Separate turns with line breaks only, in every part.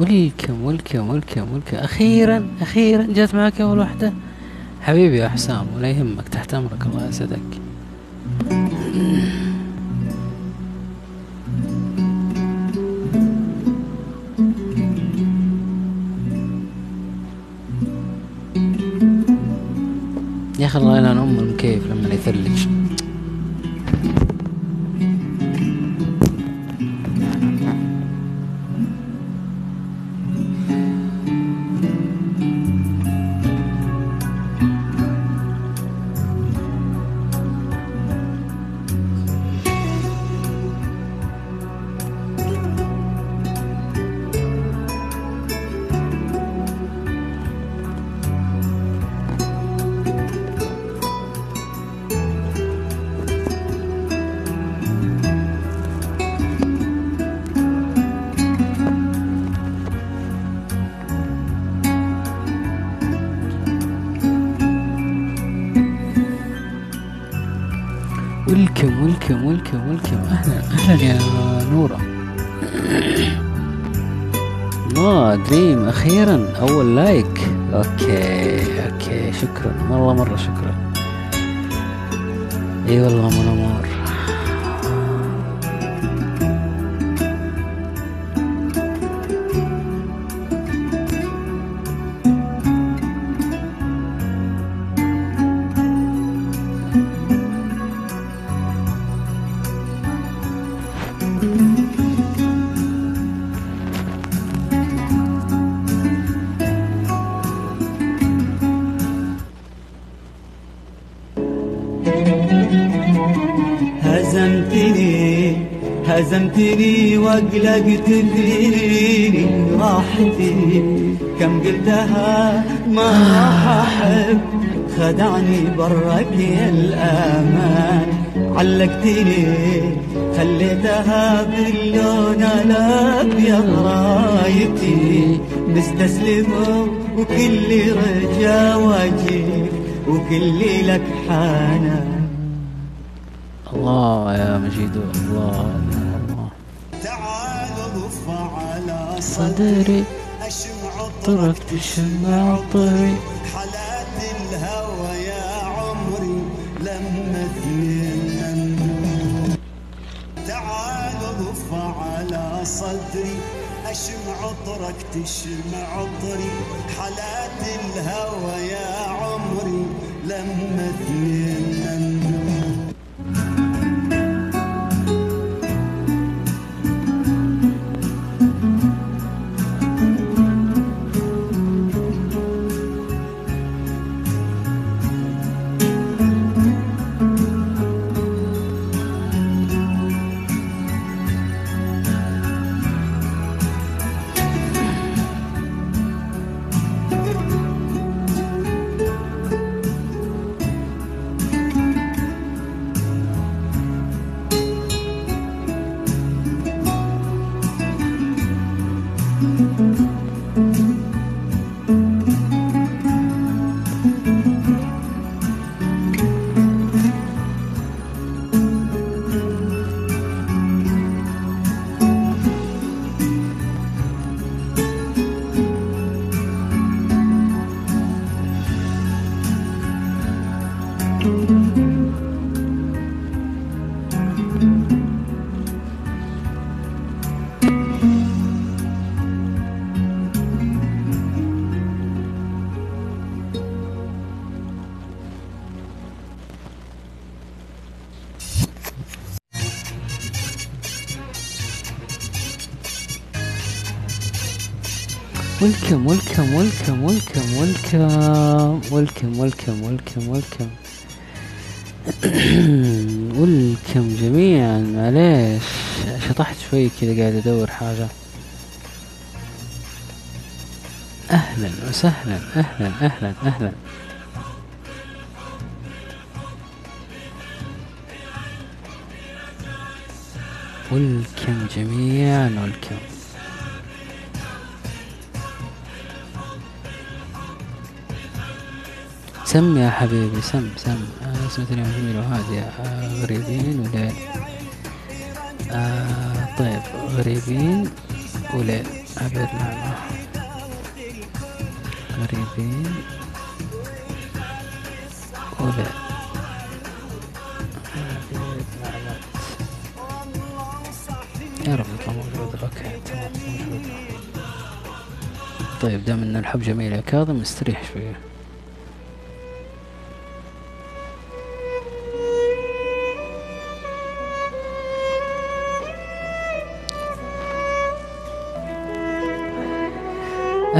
ولكم ولكم ولكم ولكم. أخيرا أخيرا جت معك أول واحدة. حبيبي يا حسام ولا يهمك تحت أمرك الله يسعدك. يا أخي الله يلعن ام
واقلقت فيني راحتي كم قلتها ما راح أحب. خدعني برك يا الأمان. علقتني خليتها باللون الأبيض رايتي. مستسلمه وكل رجا واجيك وكل لك حنان على
صدري
اشمع
طرقت شمع طري
حالات الهوى يا عمري لما اثنين نندوب تعال ضف على صدري اشمع عطرك تشمع عطري حالات الهوى يا عمري لما اثنين.
ولكم ولكم ولكم ولكم ولكم ولكم ولكم ولكم ولكم ولكم جميعا. معليش شطحت شوي كذا قاعد أدور حاجة. أهلا وسهلا أهلا أهلا أهلا. ولكم جميعا ولكم سم يا حبيبي سم سم. آه، اسمتني جميل وهادية آه، غريبين وليل آه طيب غريبين وليل عبير نعمة غريبين نعمة يا رب يطلع موجود. أوكي طيب دام إن الحب جميل يا كاظم استريح شوية.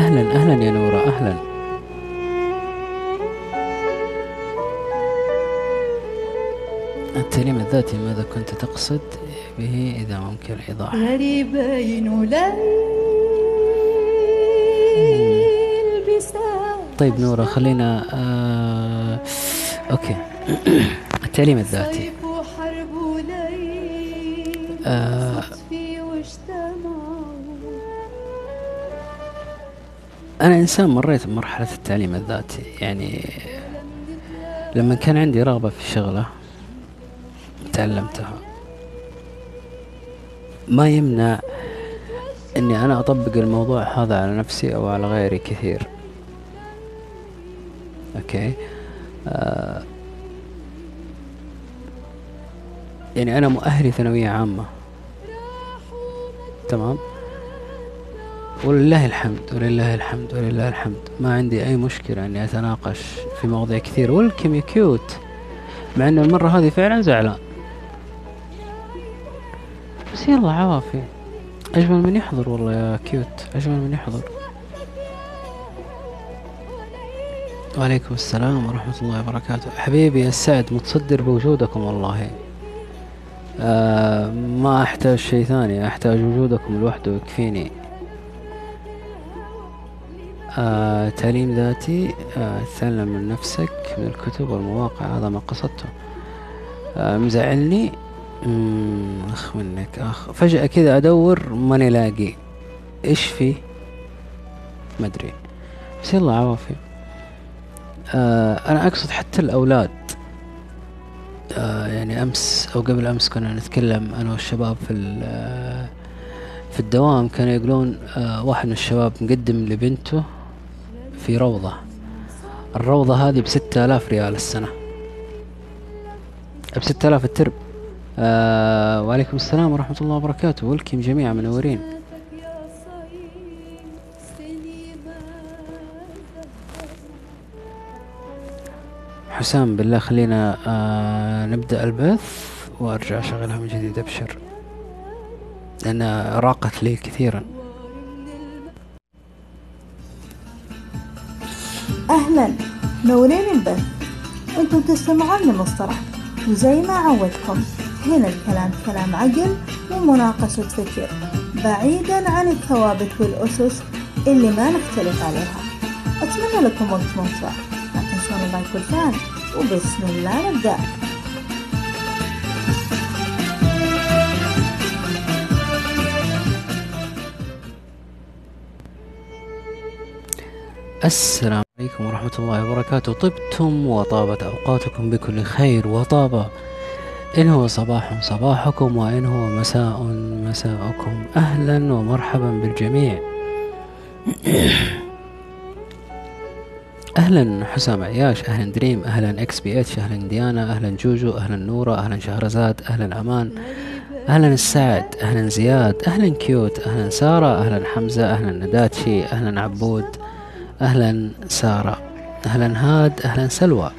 أهلا أهلا يا نورة أهلا. التعليم الذاتي ماذا كنت تقصد به إذا ممكن الايضاح
غريبين وليل بساعة
طيب نورة خلينا آه... أوكي. التعليم الذاتي آه. أنا إنسان مريت بمرحلة التعليم الذاتي يعني لما كان عندي رغبة في شغلة تعلمتها ما يمنع إني أنا أطبق الموضوع هذا على نفسي أو على غيري كثير. أوكي؟ آه يعني أنا مؤهلي ثانوية عامة. تمام؟ ولله الحمد ولله الحمد ولله الحمد. ما عندي أي مشكلة إني أتناقش في مواضيع كثير. welcome كيوت. مع إنه المرة هذه فعلا زعلان. بس يلا عوافي. أجمل من يحضر والله يا كيوت. أجمل من يحضر. وعليكم السلام ورحمة الله وبركاته. حبيبي السعد متصدر بوجودكم والله. آه ما أحتاج شيء ثاني أحتاج وجودكم لوحده يكفيني. آه تعليم ذاتي آه تتعلم من نفسك من الكتب والمواقع هذا ما قصدته. آه مزعلني أخ منك أخ. فجأة كذا أدور ماني لاقي. إيش في؟ ما أدري. بس يلا عوافي. آه أنا أقصد حتى الأولاد. آه يعني أمس أو قبل أمس كنا نتكلم أنا والشباب في آه، في الدوام كانوا يقولون آه واحد من الشباب مقدم لبنته. في روضة. الروضة هذه بستة آلاف ريال السنة. بستة آلاف الترم آه وعليكم السلام ورحمة الله وبركاته. ولكم جميعا منورين. حسام بالله خلينا آه نبدأ البث وأرجع أشغلها من جديد أبشر. لأن راقت لي كثيرا.
أهلا. نورين البث. أنتم تستمعون لمصطلح وزي ما عودكم هنا الكلام كلام عقل ومناقشة فكر بعيدا عن الثوابت والأسس اللي ما نختلف عليها. أتمنى لكم وقت ممتع. لا تنسون اللايك والفان وبسم الله نبدأ.
السلام عليكم ورحمة الله وبركاته. طبتم وطابت أوقاتكم بكل خير وطاب. إن هو صباح صباحكم وإن هو مساء مساءكم. أهلا ومرحبا بالجميع. أهلا حسام عياش أهلا دريم أهلا إكس بي إتش أهلا ديانا أهلا جوجو أهلا نورة أهلا شهرزاد أهلا أمان أهلا السعد أهلا زياد أهلا كيوت أهلا سارة أهلا حمزة أهلا نداتشي أهلا عبود. أهلا سارة أهلا هاد أهلا سلوى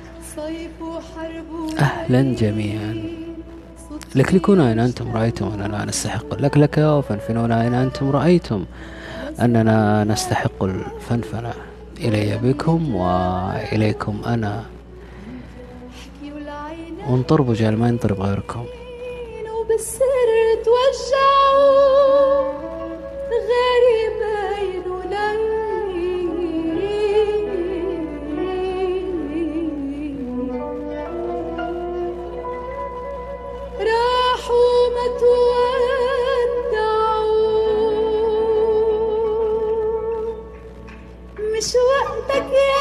أهلا جميعا. لكلكونا إن أنتم رأيتم أننا نستحق اللكلكة وفنفنونا إن أنتم رأيتم أننا نستحق الفنفنة؟ إلي بكم وإليكم أنا.
والعين
ونطرب وجعل ما ينطرب غيركم.
وبالسر توجعوا غريبين تودعوا مش وقتك يا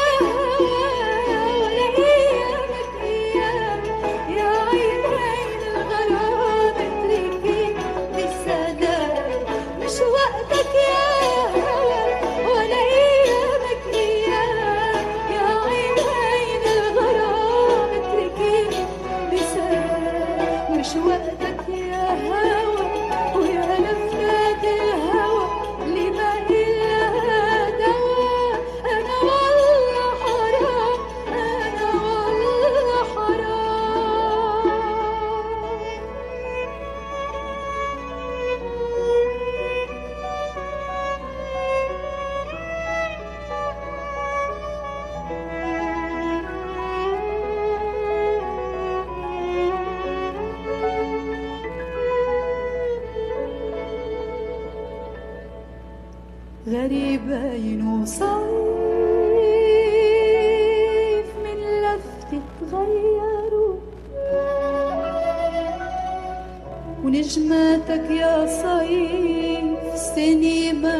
ونجماتك يا صيف سني ما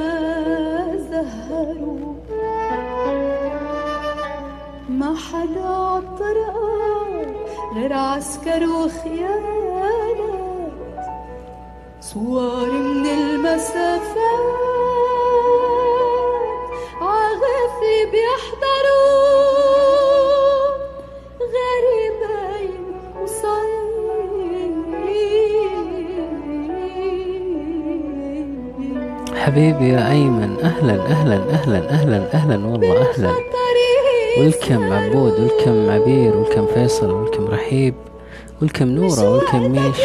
زهروا. ما حدا عالطرقات غير عسكر وخيانات صور من المسافات
حبيبي يا أيمن. أهلا أهلا أهلا أهلا أهلا والله أهلا. والكم عبود والكم عبير والكم فيصل والكم رحيب والكم نورة والكم ميش.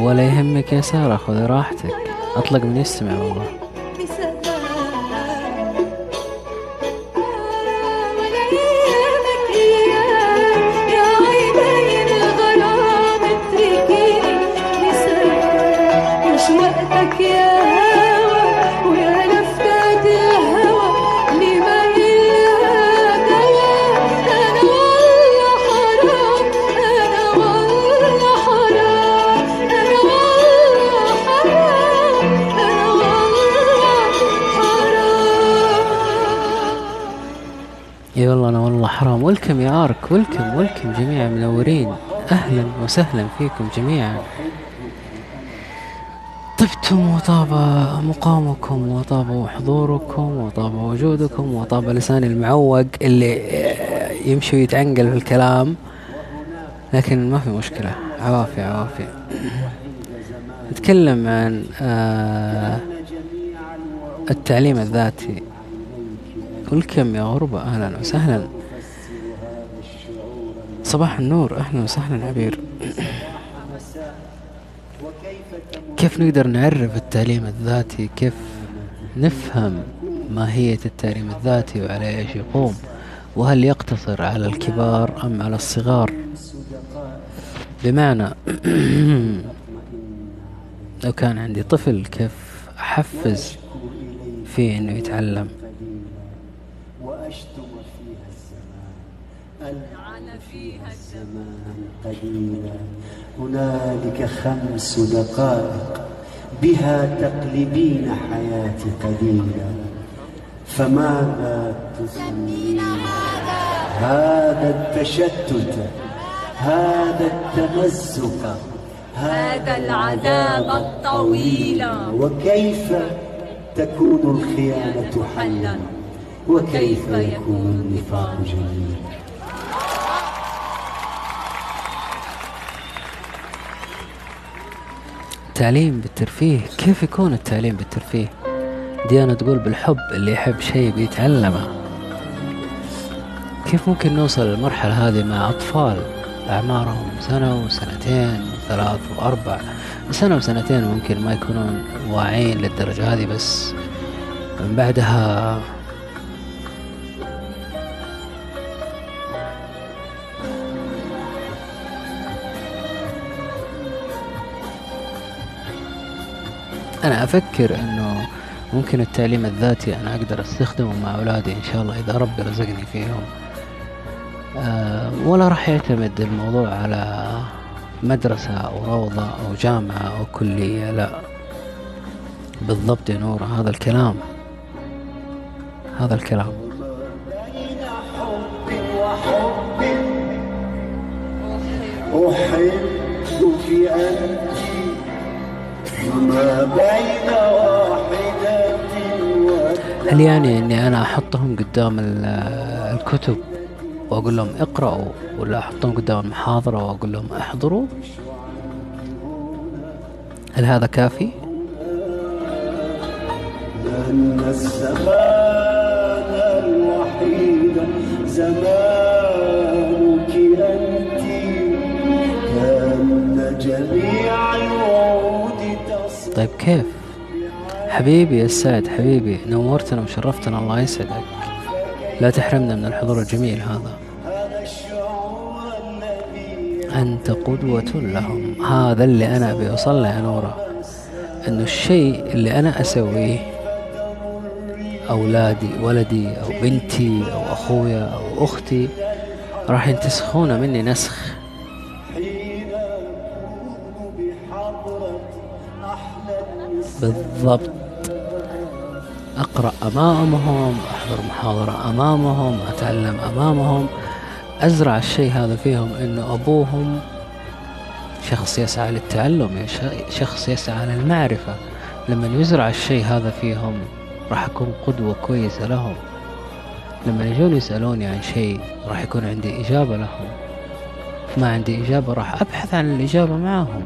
ولا يهمك يا سارة خذي راحتك. أطلق من يستمع والله.
حرام
ولكم يا آرك. ولكم ولكم جميعا منورين أهلا وسهلا فيكم جميعا. طبتم وطاب مقامكم وطاب حضوركم وطاب وجودكم وطاب لساني المعوق اللي يمشي ويتعنقل في الكلام. لكن ما في مشكلة. عوافي عوافي نتكلم عن آه التعليم الذاتي. ولكم يا غربة. أهلا وسهلا. صباح النور. أهلا وسهلا عبير. كيف نقدر نعرف التعليم الذاتي؟ كيف نفهم ماهية التعليم الذاتي وعلى إيش يقوم؟ وهل يقتصر على الكبار أم على الصغار؟ بمعنى لو كان عندي طفل كيف أحفز فيه أنه يتعلم؟
قليلا هنالك خمس دقائق بها تقلبين حياتي قليلا. فماذا تسمين هذا التشتت هذا التمزق
هذا العذاب الطويل.
وكيف تكون الخيانة حلا وكيف يكون النفاق جميلا؟
تعليم بالترفيه؟ كيف يكون التعليم بالترفيه؟ ديانا تقول بالحب اللي يحب شيء بيتعلمه. كيف ممكن نوصل للمرحلة هذه مع أطفال أعمارهم سنة وسنتين وثلاث وأربع؟ سنة وسنتين ممكن ما يكونون واعيين للدرجة هذه بس من بعدها أنا أفكر أنه ممكن التعليم الذاتي أنا أقدر أستخدمه مع أولادي إن شاء الله إذا ربي رزقني فيهم. أه ولا راح يعتمد الموضوع على مدرسة أو روضة أو جامعة أو كلية لا. بالضبط يا نور هذا الكلام. هذا الكلام.
بين واحدة
هل يعني أني أنا أحطهم قدام ال- الكتب وأقول لهم اقرأوا ولا أحطهم قدام المحاضرة وأقول لهم احضروا هل هذا كافي؟
لأن الزمان الوحيد زمانك
طيب كيف؟ حبيبي يا سعد حبيبي نورتنا وشرفتنا الله يسعدك. لا تحرمنا من الحضور الجميل هذا. أنت قدوة لهم. هذا اللي أنا أبي أوصل له يا نورة. أنه الشيء اللي أنا أسويه أولادي ولدي أو بنتي أو أخويا أو أختي راح ينتسخون مني نسخ. بالضبط. أقرأ أمامهم أحضر محاضرة أمامهم أتعلم أمامهم. أزرع الشيء هذا فيهم أنه أبوهم شخص يسعى للتعلم شخص يسعى للمعرفة. لما يزرع الشيء هذا فيهم راح أكون قدوة كويسة لهم. لما يجون يسألوني عن شيء راح يكون عندي إجابة لهم. ما عندي إجابة راح أبحث عن الإجابة معهم.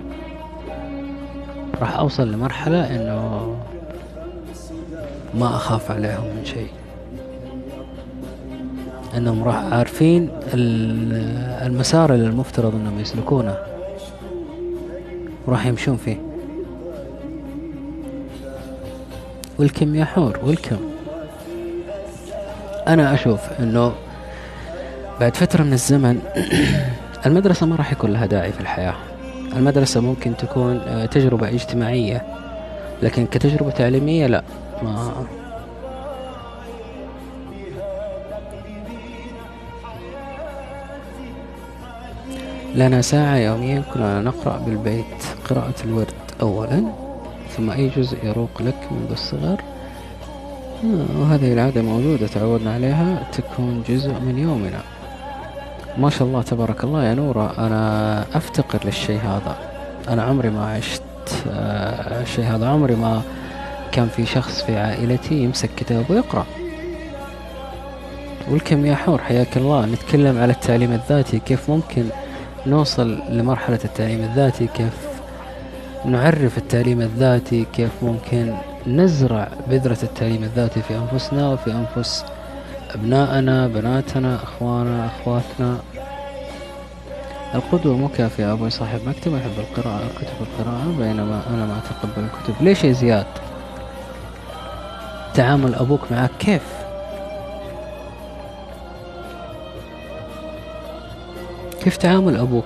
راح أوصل لمرحلة إنه ما أخاف عليهم من شيء. إنهم راح عارفين ال- المسار اللي المفترض إنهم يسلكونه وراح يمشون فيه. والكم يا حور والكم؟ أنا أشوف إنه بعد فترة من الزمن المدرسة ما راح يكون لها داعي في الحياة. المدرسة ممكن تكون آه، تجربة اجتماعية لكن كتجربة تعليمية لا ما لنا ساعة يوميا كلنا نقرأ بالبيت قراءة الورد أولا ثم أي جزء يروق لك منذ الصغر. آه، وهذه العادة موجودة تعودنا عليها تكون جزء من يومنا. ما شاء الله تبارك الله يا نورة. أنا أفتقر للشيء هذا. أنا عمري ما عشت آه، الشيء هذا. عمري ما كان في شخص في عائلتي يمسك كتاب ويقرأ. والكم يا حور حياك الله. نتكلم على التعليم الذاتي كيف ممكن نوصل لمرحلة التعليم الذاتي؟ كيف نعرف التعليم الذاتي؟ كيف ممكن نزرع بذرة التعليم الذاتي في أنفسنا وفي أنفس أبنائنا بناتنا أخوانا أخواتنا. القدوة مو كافية أبوي صاحب مكتبة يحب القراءة كتب القراءة بينما أنا ما أتقبل الكتب. ليش يا زياد؟ تعامل أبوك معك كيف؟ كيف تعامل أبوك؟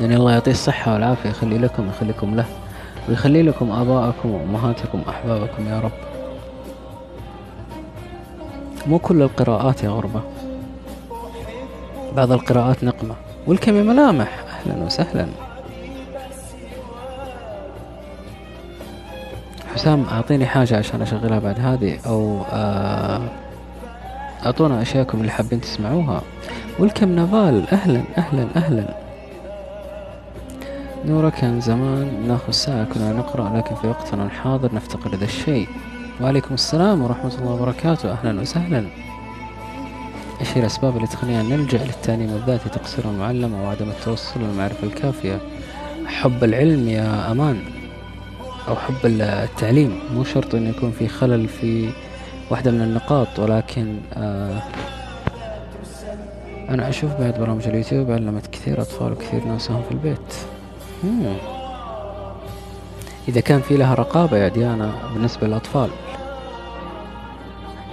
يعني الله يعطيه الصحة والعافية يخلي لكم يخليكم له ويخلي لكم آباءكم وأمهاتكم وأحبابكم يا رب. مو كل القراءات يا غربة. بعض القراءات نقمة والكم ملامح؟ أهلا وسهلا. حسام أعطيني حاجة عشان أشغلها بعد هذه أو آه أعطونا أشياءكم اللي حابين تسمعوها. والكم نافال؟ أهلا أهلا أهلا. نورة كان زمان ناخذ ساعة كنا نقرأ لكن في وقتنا الحاضر نفتقر ذا الشيء. وعليكم السلام ورحمة الله وبركاته. أهلا وسهلا. إيش هي الأسباب اللي تخلينا نلجأ للتعليم الذاتي تقصير المعلم أو عدم التوصل للمعرفة الكافية. حب العلم يا أمان أو حب التعليم. مو شرط أن يكون في خلل في واحدة من النقاط ولكن آه أنا أشوف بعد برامج اليوتيوب علمت كثير أطفال وكثير ناسهم في البيت. مم. إذا كان في لها رقابة يا ديانا بالنسبة للأطفال.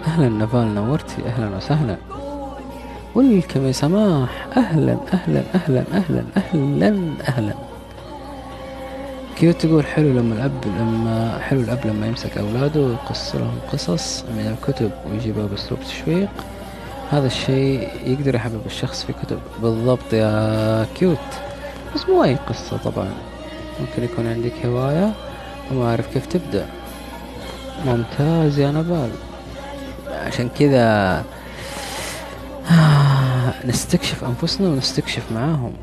أهلا نفال نورتي أهلا وسهلا. والكم يا سماح أهلا أهلا أهلا أهلا أهلا أهلا. كيوت تقول حلو لما الأب لما حلو الأب لما يمسك أولاده ويقص لهم قصص من الكتب ويجيبها بأسلوب تشويق؟ هذا الشيء يقدر يحبب الشخص في كتب. بالضبط يا كيوت. بس مو أي قصة طبعا. ممكن يكون عندك هواية وما أعرف كيف تبدأ. ممتاز يا نبال. عشان كذا نستكشف أنفسنا ونستكشف معاهم.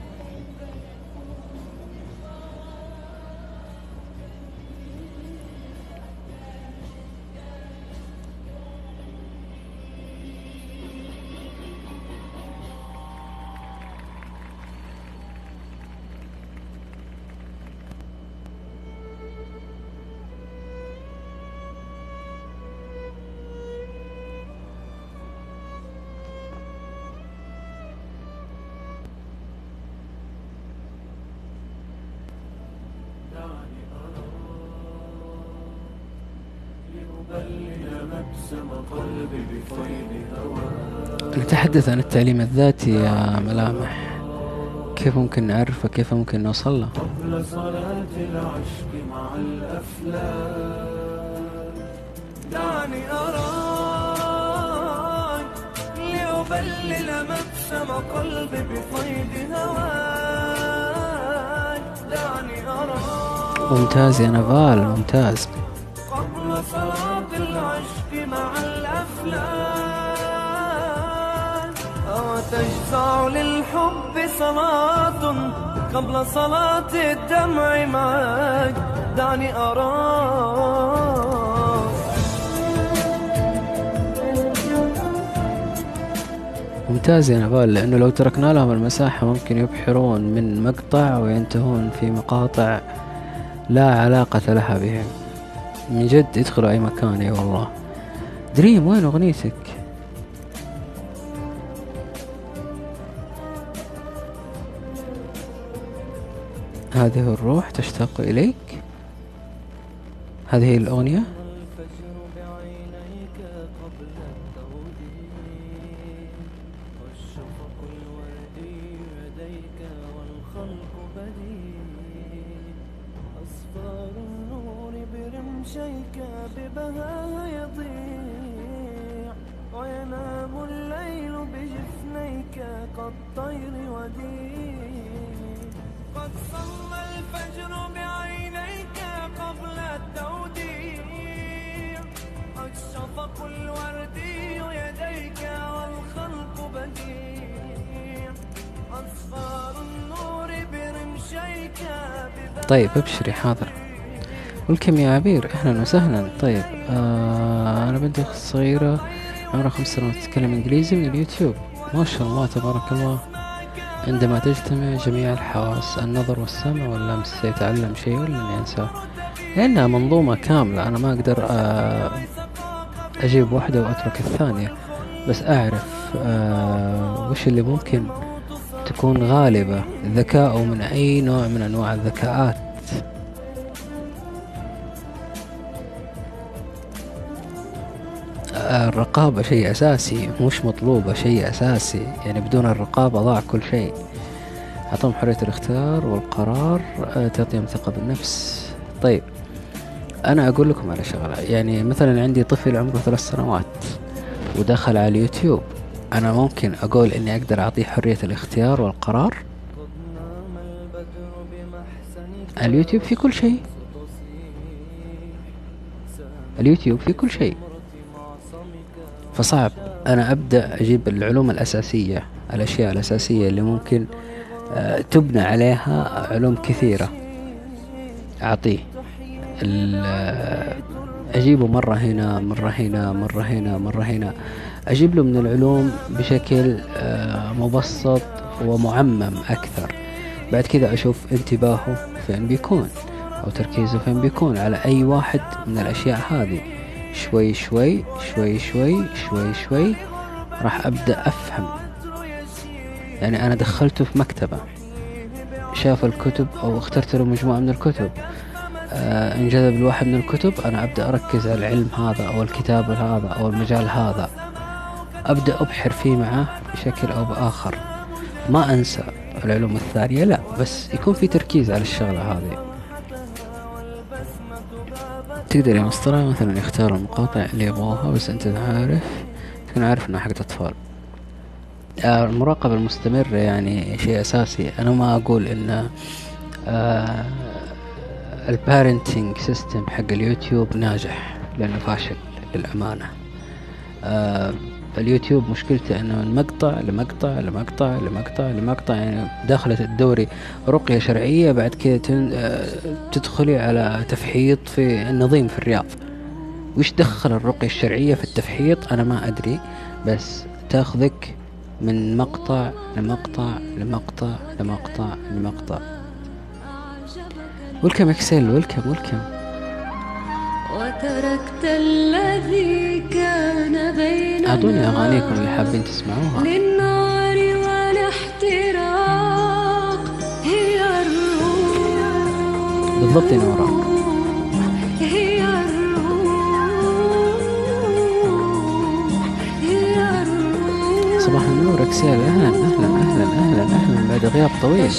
نتحدث عن التعليم الذاتي يا ملامح. كيف ممكن نعرفه كيف ممكن نوصل له؟
قبل صلاة العشق مع الأفلام
دعني أراك لأبلل مبسم قلبي بفيض هواك. دعني أراك
ممتاز يا نفال ممتاز.
قبل صلاة العشق مع الأفلام أو تجزع للحب صلاة قبل صلاة الدمع معك دعني أراك
ممتاز يا نفال لأنه لو تركنا لهم المساحة ممكن يبحرون من مقطع وينتهون في مقاطع لا علاقة لها بهم. من جد يدخلوا أي مكان أي والله. دريم وين أغنيتك؟ هذه الروح تشتاق إليك. هذه الأغنية.
ببهاها يضيع وينام الليل بجفنيك كالطير وديع. قد صلى الفجر بعينيك قبل التوديع. الشفق الوردي يديك والخلق بديع. أصفار النور برمشيك
طيب ابشري حاضر. ولكم يا عبير؟ أهلا وسهلا. طيب آه أنا بنتي صغيرة عمرها خمس سنوات تتكلم إنجليزي من اليوتيوب. ما شاء الله تبارك الله. عندما تجتمع جميع الحواس النظر والسمع واللمس سيتعلم شيء ولا ينساه لأنها منظومة كاملة. أنا ما أقدر آه أجيب واحدة وأترك الثانية. بس أعرف آه وش اللي ممكن تكون غالبة. ذكاءه من أي نوع من أنواع الذكاءات. الرقابة شيء أساسي مش مطلوبة شيء أساسي يعني بدون الرقابة ضاع كل شيء. أعطهم حرية الاختيار والقرار آه، تعطيهم ثقة بالنفس. طيب أنا أقول لكم على شغلة يعني مثلا عندي طفل عمره ثلاث سنوات ودخل على اليوتيوب. أنا ممكن أقول إني أقدر أعطيه حرية الاختيار والقرار؟ اليوتيوب في كل شيء. اليوتيوب في كل شيء. فصعب. أنا أبدأ أجيب العلوم الأساسية الأشياء الأساسية اللي ممكن آه، تبنى عليها علوم كثيرة. أعطيه. آه، أجيبه مرة هنا مرة هنا مرة هنا مرة هنا. أجيب له من العلوم بشكل آه، مبسط ومعمم أكثر. بعد كذا أشوف انتباهه فين بيكون أو تركيزه فين بيكون على أي واحد من الأشياء هذه. شوي شوي شوي شوي شوي شوي راح أبدأ أفهم. يعني أنا دخلته في مكتبة شاف الكتب أو اخترت له مجموعة من الكتب. آه انجذب لواحد من الكتب أنا أبدأ أركز على العلم هذا أو الكتاب هذا أو المجال هذا. أبدأ أبحر فيه معه بشكل أو بآخر. ما أنسى العلوم الثانية لا بس يكون في تركيز على الشغلة هذه. تقدر يا مسطرة مثلا يختار المقاطع اللي يبغوها بس أنت عارف تكون عارف انها حقت اطفال آه، المراقبة المستمرة يعني شيء أساسي. أنا ما أقول إن آه ال parenting system حق اليوتيوب ناجح لأنه فاشل للأمانة. آه اليوتيوب مشكلته إنه من مقطع لمقطع لمقطع لمقطع لمقطع يعني دخلت الدوري رقية شرعية بعد كذا آه، تدخلي على تفحيط في النظيم في الرياض. وش دخل الرقية الشرعية في التفحيط؟ أنا ما أدري بس تاخذك من مقطع لمقطع لمقطع لمقطع لمقطع. ولكم اكسل ولكم ولكم
وتركت الذي كان بيننا
أعطوني أغانيكم اللي حابين تسمعوها.
للنار والاحتراق هي الروح.
بالضبط يا نوران
صباح النور
أكسيال. أهلا أهلا أهلا أهلا أهلا بعد غياب طويل.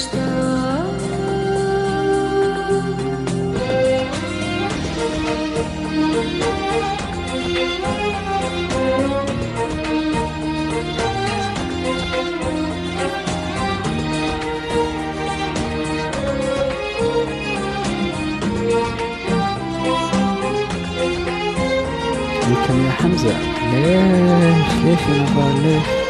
لكن يا حمزة. ليش؟ ليش يا نضال ليش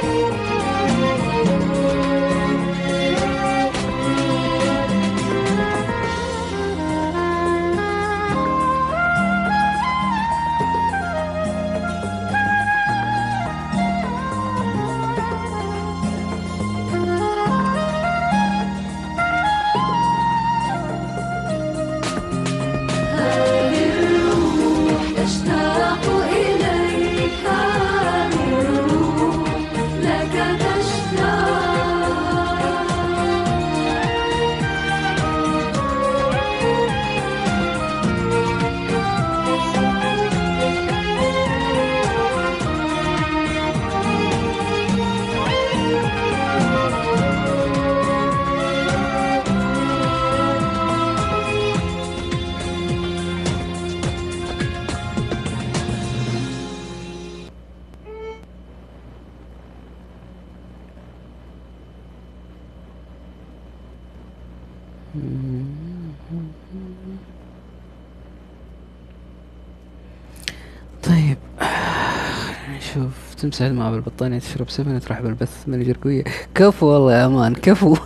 تمسح الماء بالبطانية تشرب سفنة تروح بالبث من الجرقوية كفو والله يا أمان كفو.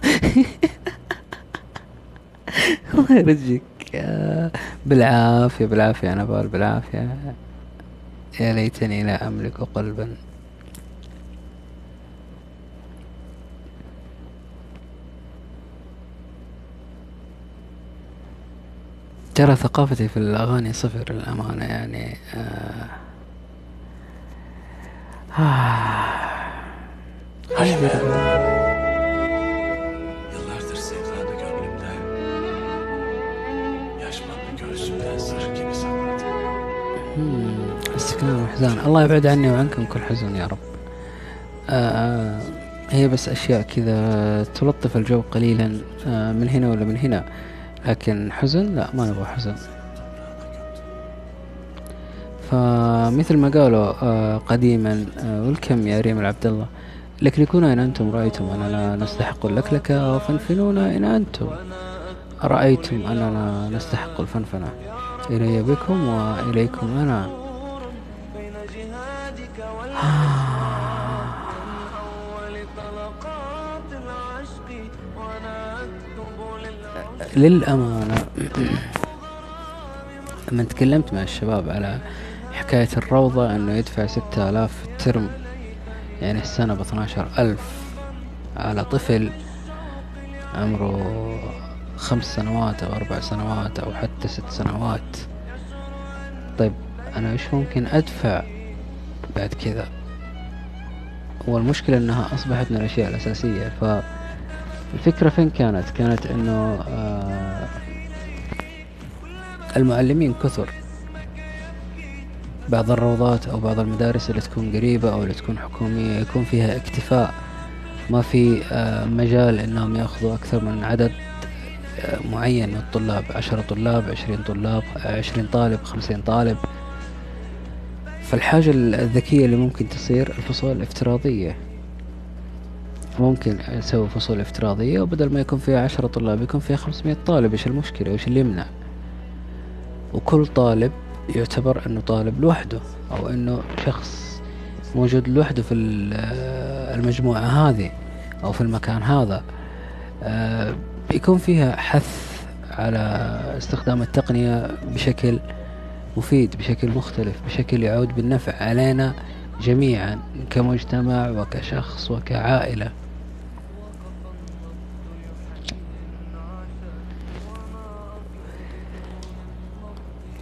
الله يرجيك بالعافية بالعافية أنا بال بالعافية. يا ليتني لا أملك قلبا. ترى ثقافتي في الأغاني صفر للأمانة يعني آه. أصبر.
Yıllardır sevdanı gönlümde göğsümden zırh gibi sakladım.
مم، استكنان وحزان الله يبعد عني وعنكم كل حزن يا رب آه هي بس أشياء كذا تلطف الجو قليلا آه من هنا ولا من هنا. لكن حزن؟ لا ما نبغى حزن. فمثل ما قالوا آه قديما آه والكم يا ريم العبد الله لكلكونا إن أنتم رأيتم أننا نستحق اللكلكة وفنفنونا إن أنتم رأيتم أننا نستحق الفنفنة. إلي بكم وإليكم أنا. للأمانة لما تكلمت مع الشباب على حكاية الروضة أنه يدفع ستة آلاف في الترم يعني السنة باثناشر ألف على طفل عمره خمس سنوات أو أربع سنوات أو حتى ست سنوات. طيب أنا إيش ممكن أدفع بعد كذا؟ والمشكلة أنها أصبحت من الأشياء الأساسية فالفكرة فين كانت؟ كانت أنه آه المعلمين كثر. بعض الروضات أو بعض المدارس اللي تكون قريبة أو اللي تكون حكومية يكون فيها اكتفاء. ما في آه، مجال إنهم يأخذوا أكثر من عدد آه، معين من الطلاب. عشرة طلاب عشرين طلاب عشرين طالب خمسين طالب. فالحاجة الذكية اللي ممكن تصير الفصول الافتراضية. ممكن نسوي فصول افتراضية وبدل ما يكون فيها عشرة طلاب يكون فيها خمسمية طالب. إيش المشكلة؟ إيش اللي يمنع؟ وكل طالب يعتبر أنه طالب لوحده أو أنه شخص موجود لوحده في ال- آه، المجموعة هذه أو في المكان هذا. آه، بيكون فيها حث على استخدام التقنية بشكل مفيد بشكل مختلف بشكل يعود بالنفع علينا جميعا كمجتمع وكشخص وكعائلة.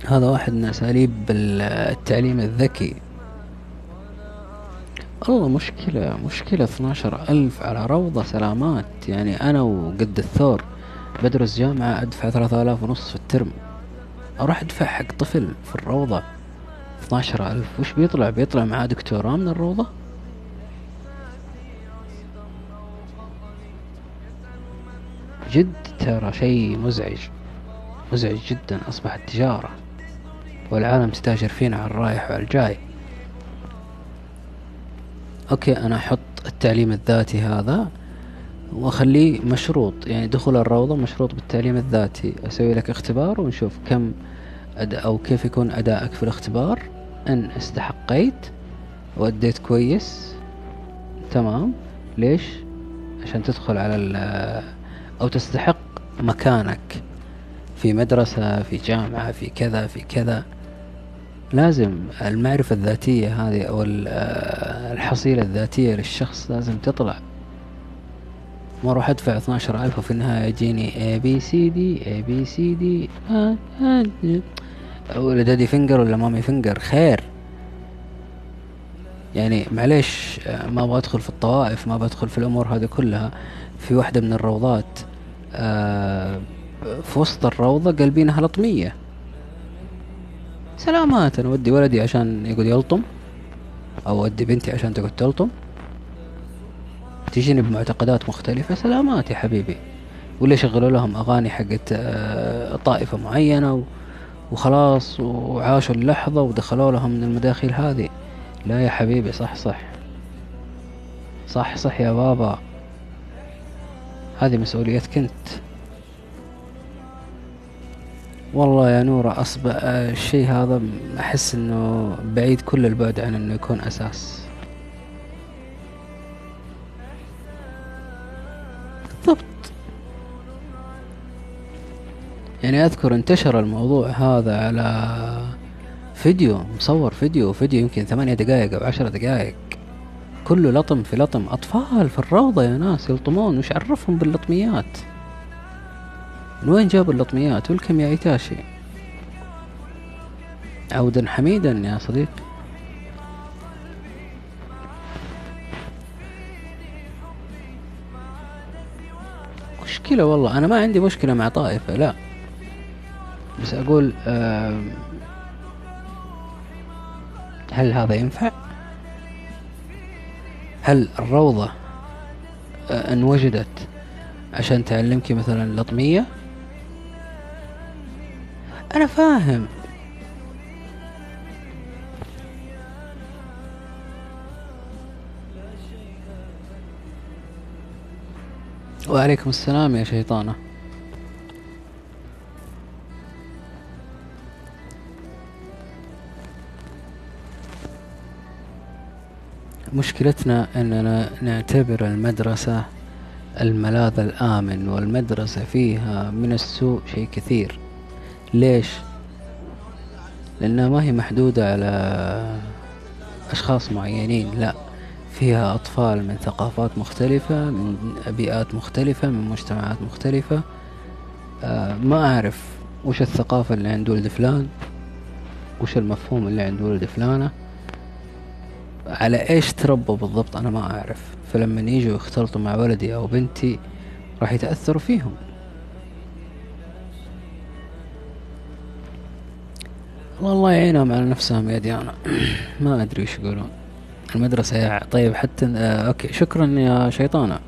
هذا واحد من أساليب التعليم الذكي. والله مشكلة مشكلة 12 ألف على روضة سلامات. يعني أنا وقد الثور بدرس جامعة أدفع ثلاثة آلاف ونص في الترم. أروح أدفع حق طفل في الروضة 12 ألف. وش بيطلع؟ بيطلع معاه دكتوراه من الروضة؟ جد ترى شيء مزعج مزعج جدا. أصبحت تجارة. والعالم تتاجر فينا على الرايح وعلى الجاي. أوكي أنا أحط التعليم الذاتي هذا وأخليه مشروط. يعني دخول الروضة مشروط بالتعليم الذاتي. أسوي لك اختبار ونشوف كم أداء أو كيف يكون أدائك في الاختبار. إن استحقيت وأديت كويس تمام. ليش؟ عشان تدخل على ال- أو تستحق مكانك. في مدرسة في جامعة في كذا في كذا. لازم المعرفة الذاتية هذه أو ال- الحصيلة الذاتية للشخص لازم تطلع. ما أروح أدفع 12000 وفي النهاية يجيني C D A B C D. آه آه ولا daddy finger ولا mommy finger؟ خير. يعني معليش آه، ما أبغى أدخل في الطوائف ما بدخل في الأمور هذه كلها. في واحدة من الروضات آه، في وسط الروضة قلبينها لطمية سلامات أنا ودي ولدي عشان يقعد يلطم أو ودي بنتي عشان تقعد تلطم. تجيني بمعتقدات مختلفة. سلامات يا حبيبي. ولا يشغلوا لهم أغاني حقت آه، طائفة معينة وخلاص وعاشوا اللحظة ودخلوا لهم من المداخيل هذه. لا يا حبيبي صح صح. صح صح يا بابا. هذه مسؤوليتك أنت. والله يا نورة أصبح آه، الشيء هذا أحس إنه بعيد كل البعد عن إنه يكون أساس. بالضبط. يعني أذكر انتشر الموضوع هذا على فيديو مصور فيديو فيديو يمكن ثمانية دقائق أو عشرة دقائق كله لطم في لطم. أطفال في الروضة يا ناس يلطمون وش عرفهم باللطميات؟ من وين جابوا اللطميات والكم يا عيتاشي عودا حميدا يا صديقي مشكلة والله أنا ما عندي مشكلة مع طائفة لا بس أقول هل هذا ينفع؟ هل الروضة آه، إن وجدت عشان تعلمك مثلا لطمية؟ أنا فاهم. وعليكم السلام يا شيطانة. مشكلتنا أننا نعتبر المدرسة الملاذ الآمن والمدرسة فيها من السوء شيء كثير. ليش؟ لأنها ما هي محدودة على أشخاص معينين لا. فيها أطفال من ثقافات مختلفة من بيئات مختلفة من مجتمعات مختلفة. آه ما أعرف وش الثقافة اللي عند ولد فلان وش المفهوم اللي عند ولد فلانة. على إيش تربوا بالضبط؟ أنا ما أعرف. فلما يجوا يختلطوا مع ولدي أو بنتي راح يتأثروا فيهم. والله يعينهم على نفسهم يا ديانا. ما أدري وش يقولون. المدرسة يا طيب حتى آه أوكي شكرا يا شيطانة.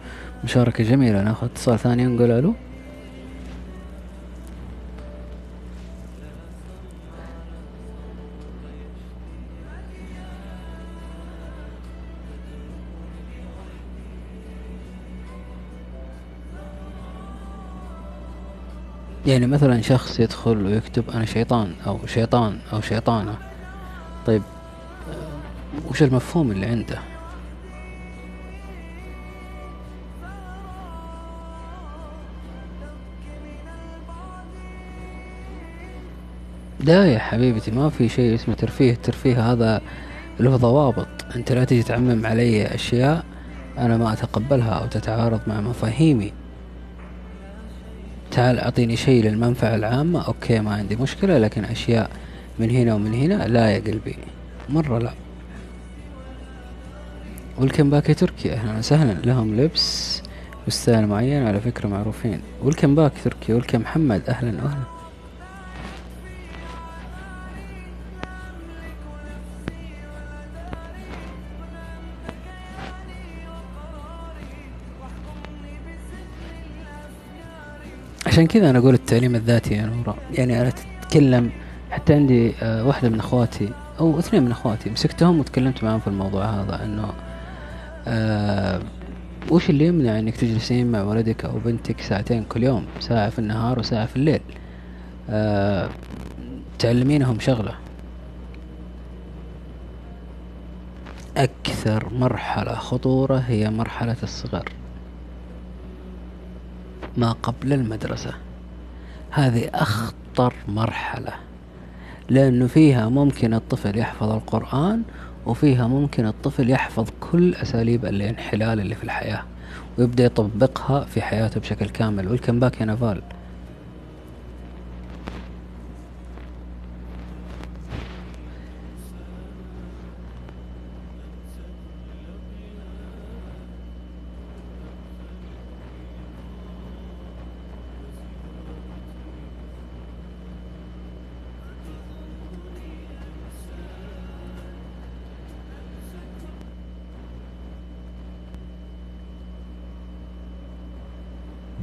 مشاركة جميلة. ناخذ اتصال ثاني نقول ألو. يعني مثلا شخص يدخل ويكتب أنا شيطان أو شيطان أو شيطانة. طيب آه، وش المفهوم اللي عنده؟ لا يا حبيبتي ما في شيء اسمه ترفيه. الترفيه هذا له ضوابط. أنت لا تجي تعمم علي أشياء أنا ما أتقبلها أو تتعارض مع مفاهيمي. تعال أعطيني شيء للمنفعة العامة. okay ما عندي مشكلة لكن أشياء من هنا ومن هنا لا يا قلبي. مرة لا. welcome back يا تركي أهلا وسهلا. لهم لبس و style معين على فكرة معروفين. welcome back تركي welcome محمد. أهلا واهلا. عشان كذا أنا أقول التعليم الذاتي يا نورا يعني أنا أتكلم حتى عندي آه، واحدة من أخواتي أو اثنين من أخواتي مسكتهم وتكلمت معاهم في الموضوع هذا إنه آه وش اللي يمنع إنك تجلسين مع ولدك أو بنتك ساعتين كل يوم؟ ساعة في النهار وساعة في الليل. آه تعلمينهم شغلة. أكثر مرحلة خطورة هي مرحلة الصغر. ما قبل المدرسة. هذه أخطر مرحلة لأنه فيها ممكن الطفل يحفظ القرآن وفيها ممكن الطفل يحفظ كل أساليب الانحلال اللي في الحياة ويبدأ يطبقها في حياته بشكل كامل. ويلكم باك يا نفال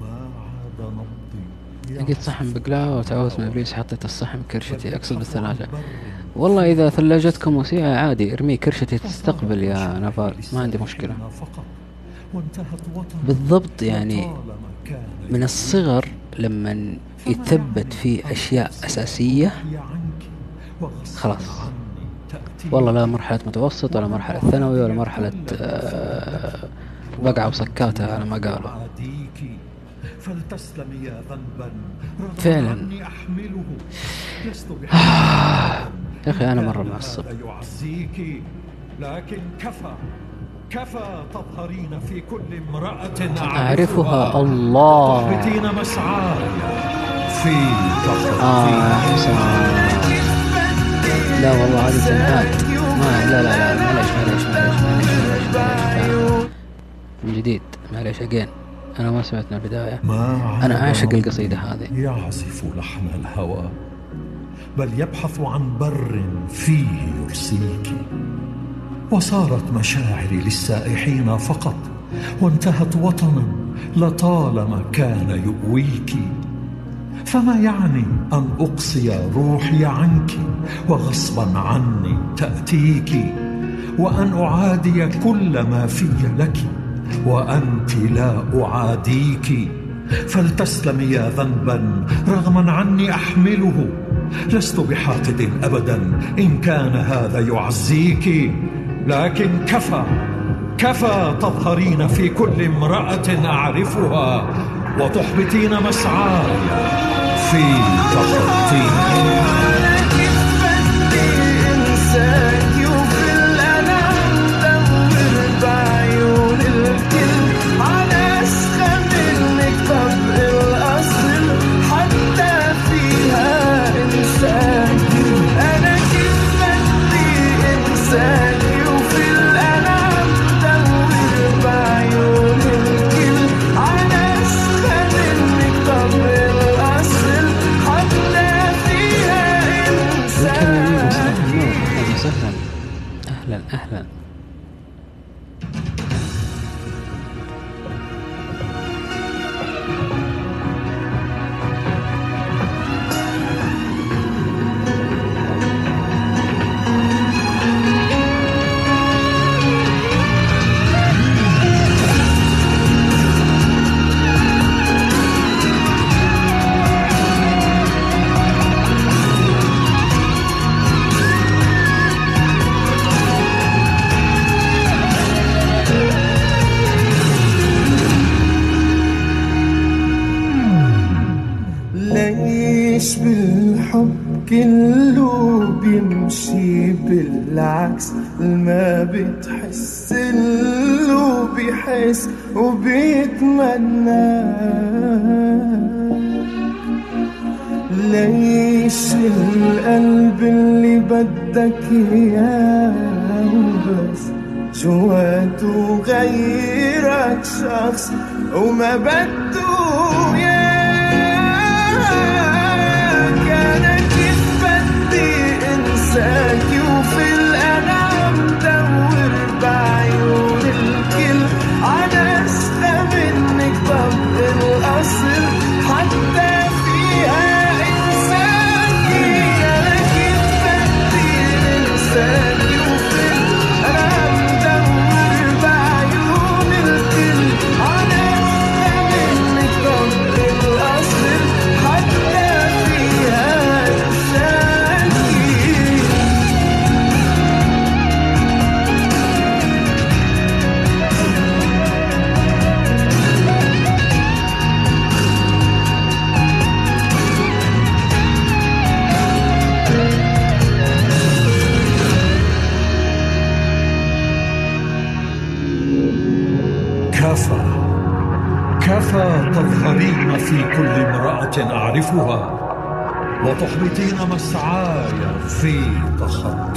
ما عاد نبضي
لقيت صحن بقلاوة وتعوذت من إبليس حطيت الصحن كرشتي أقصد بالثلاجة والله إذا ثلاجتكم وسيعة عادي ارمي كرشتي تستقبل يا نفال ما عندي مشكلة. بالضبط يعني من الصغر لما يثبت فيه
أشياء أساسية
خلاص. والله لا مرحلة متوسط ولا مرحلة ثانوي ولا مرحلة آه، بقعة وسكاتة على ما قالوا.
يا ذنبا.
فعلاً.
أحمله. لست
يا أخي أنا مرة معصب.
هذا يعزيك. لكن كفى كفى تظهرين في كل امرأة
أعرفها. الله
تحبطين مسعاي في
آه لا والله هذه تنهاد ما لا لا لا معليش معليش معليش معليش من جديد معليش أجين أنا ما سمعت من البداية.
ما
أنا
نبضي
القصيدة هذه.
يعزف لحن الهوى بل يبحث عن بر فيه يرسيك. وصارت مشاعري للسائحين فقط وانتهت وطنا لطالما كان يؤويك. فما يعني أن أقصي روحي عنك وغصبا عني تأتيك وأن أعادي كل ما في لك؟ وأنت لا أعاديك. فلتسلمي يا ذنبا رغما عني أحمله. لست بحاقد أبدا إن كان هذا يعزيك. لكن كفى كفى تظهرين في كل امرأة أعرفها وتحبطين مسعاي في تخطيط
كله بيمشي بالعكس ما بتحس له بيحس وبيتمنى. ليش القلب اللي بدك إياه؟ بس جواته غيرك شخص وما بده في تخطيك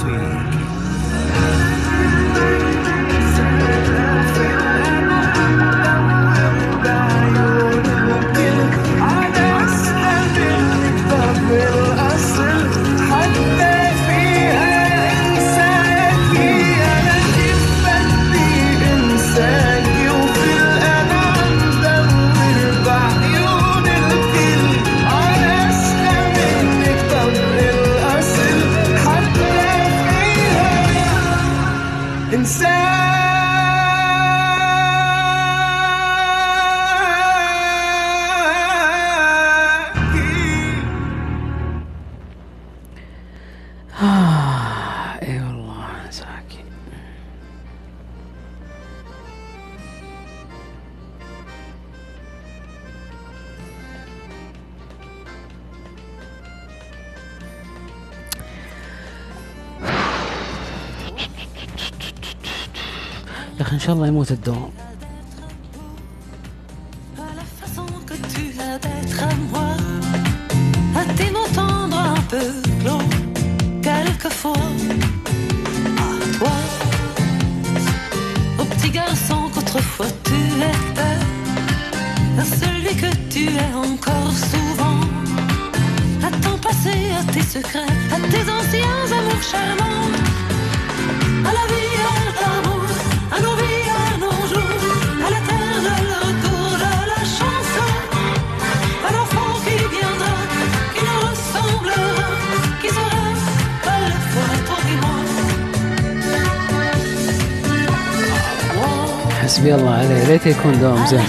تکون دام زن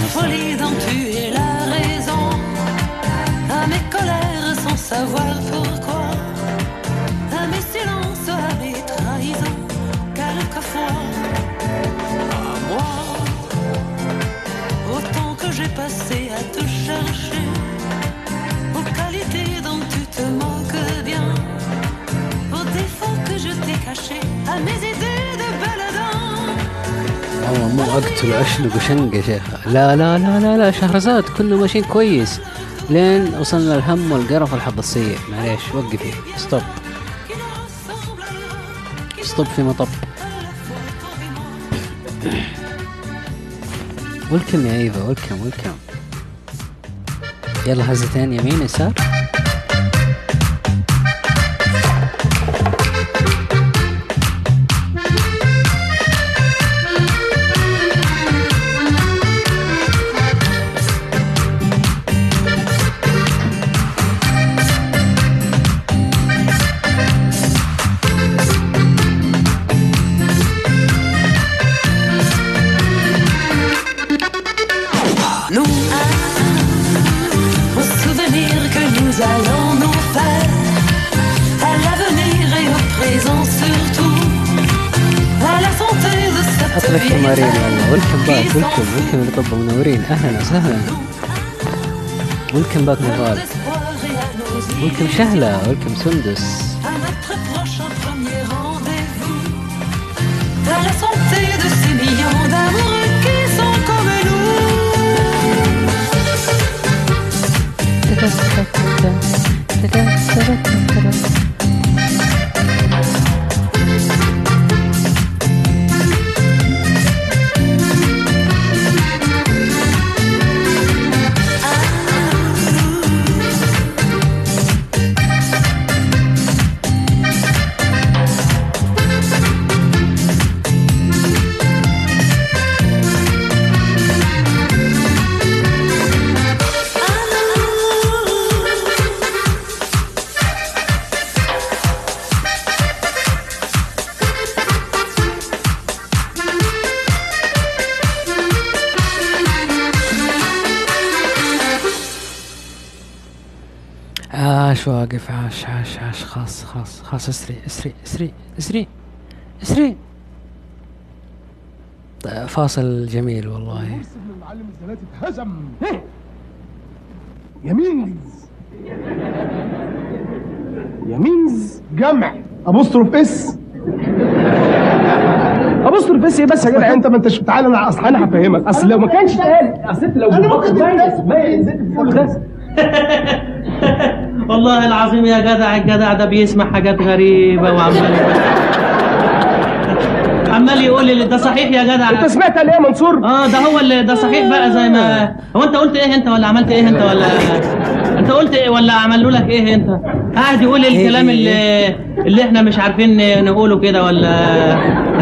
وشنق يا شيخ. لا لا لا لا لا شهرزاد كله ماشيين كويس. لين وصلنا الهم والقرف والحظ السيء. معليش وقفي. stop. stop في مطب. welcome يا إيفا welcome welcome يلا هزتين يمين يسار؟
Allons nous faire, à l'avenir et au présent surtout, à la santé de cette
حط لك
vie
تمارين والله ولكم باك ولكم
s'enfuit
ولكم لطب منورين أهلا وسهلا ولكم باك نضال ولكم شهلة ولكم سندس
da da da da da
da واقف عاش عاش عاش خلاص خلاص خلاص اسري اسري اسري اسري اسري. طيب، فاصل جميل والله.
المعلم الزناتي اتهزم. يا men's. يا men's. جمع. apostrophe s. اصبر بس إيه بس يا جدع. أنت ما أنتش تعالى أنا أصل أنا هفهمك. أصل لو ما كانش اتقال أصل أنت لو
أنا ممكن
ميت ميت زيت بتقوله ده.
والله العظيم يا جدع الجدع ده بيسمع حاجات غريبة وعمال عمال يقول لي ده صحيح يا جدع.
انت سمعت ليه يا منصور؟
آه ده هو اللي ده صحيح بقى زي ما هو. انت قلت إيه انت ولا عملت إيه انت ولا انت قلت إيه ولا عملوا لك إيه انت؟ قاعد يقول الكلام اللي اللي إحنا مش عارفين نقوله كده ولا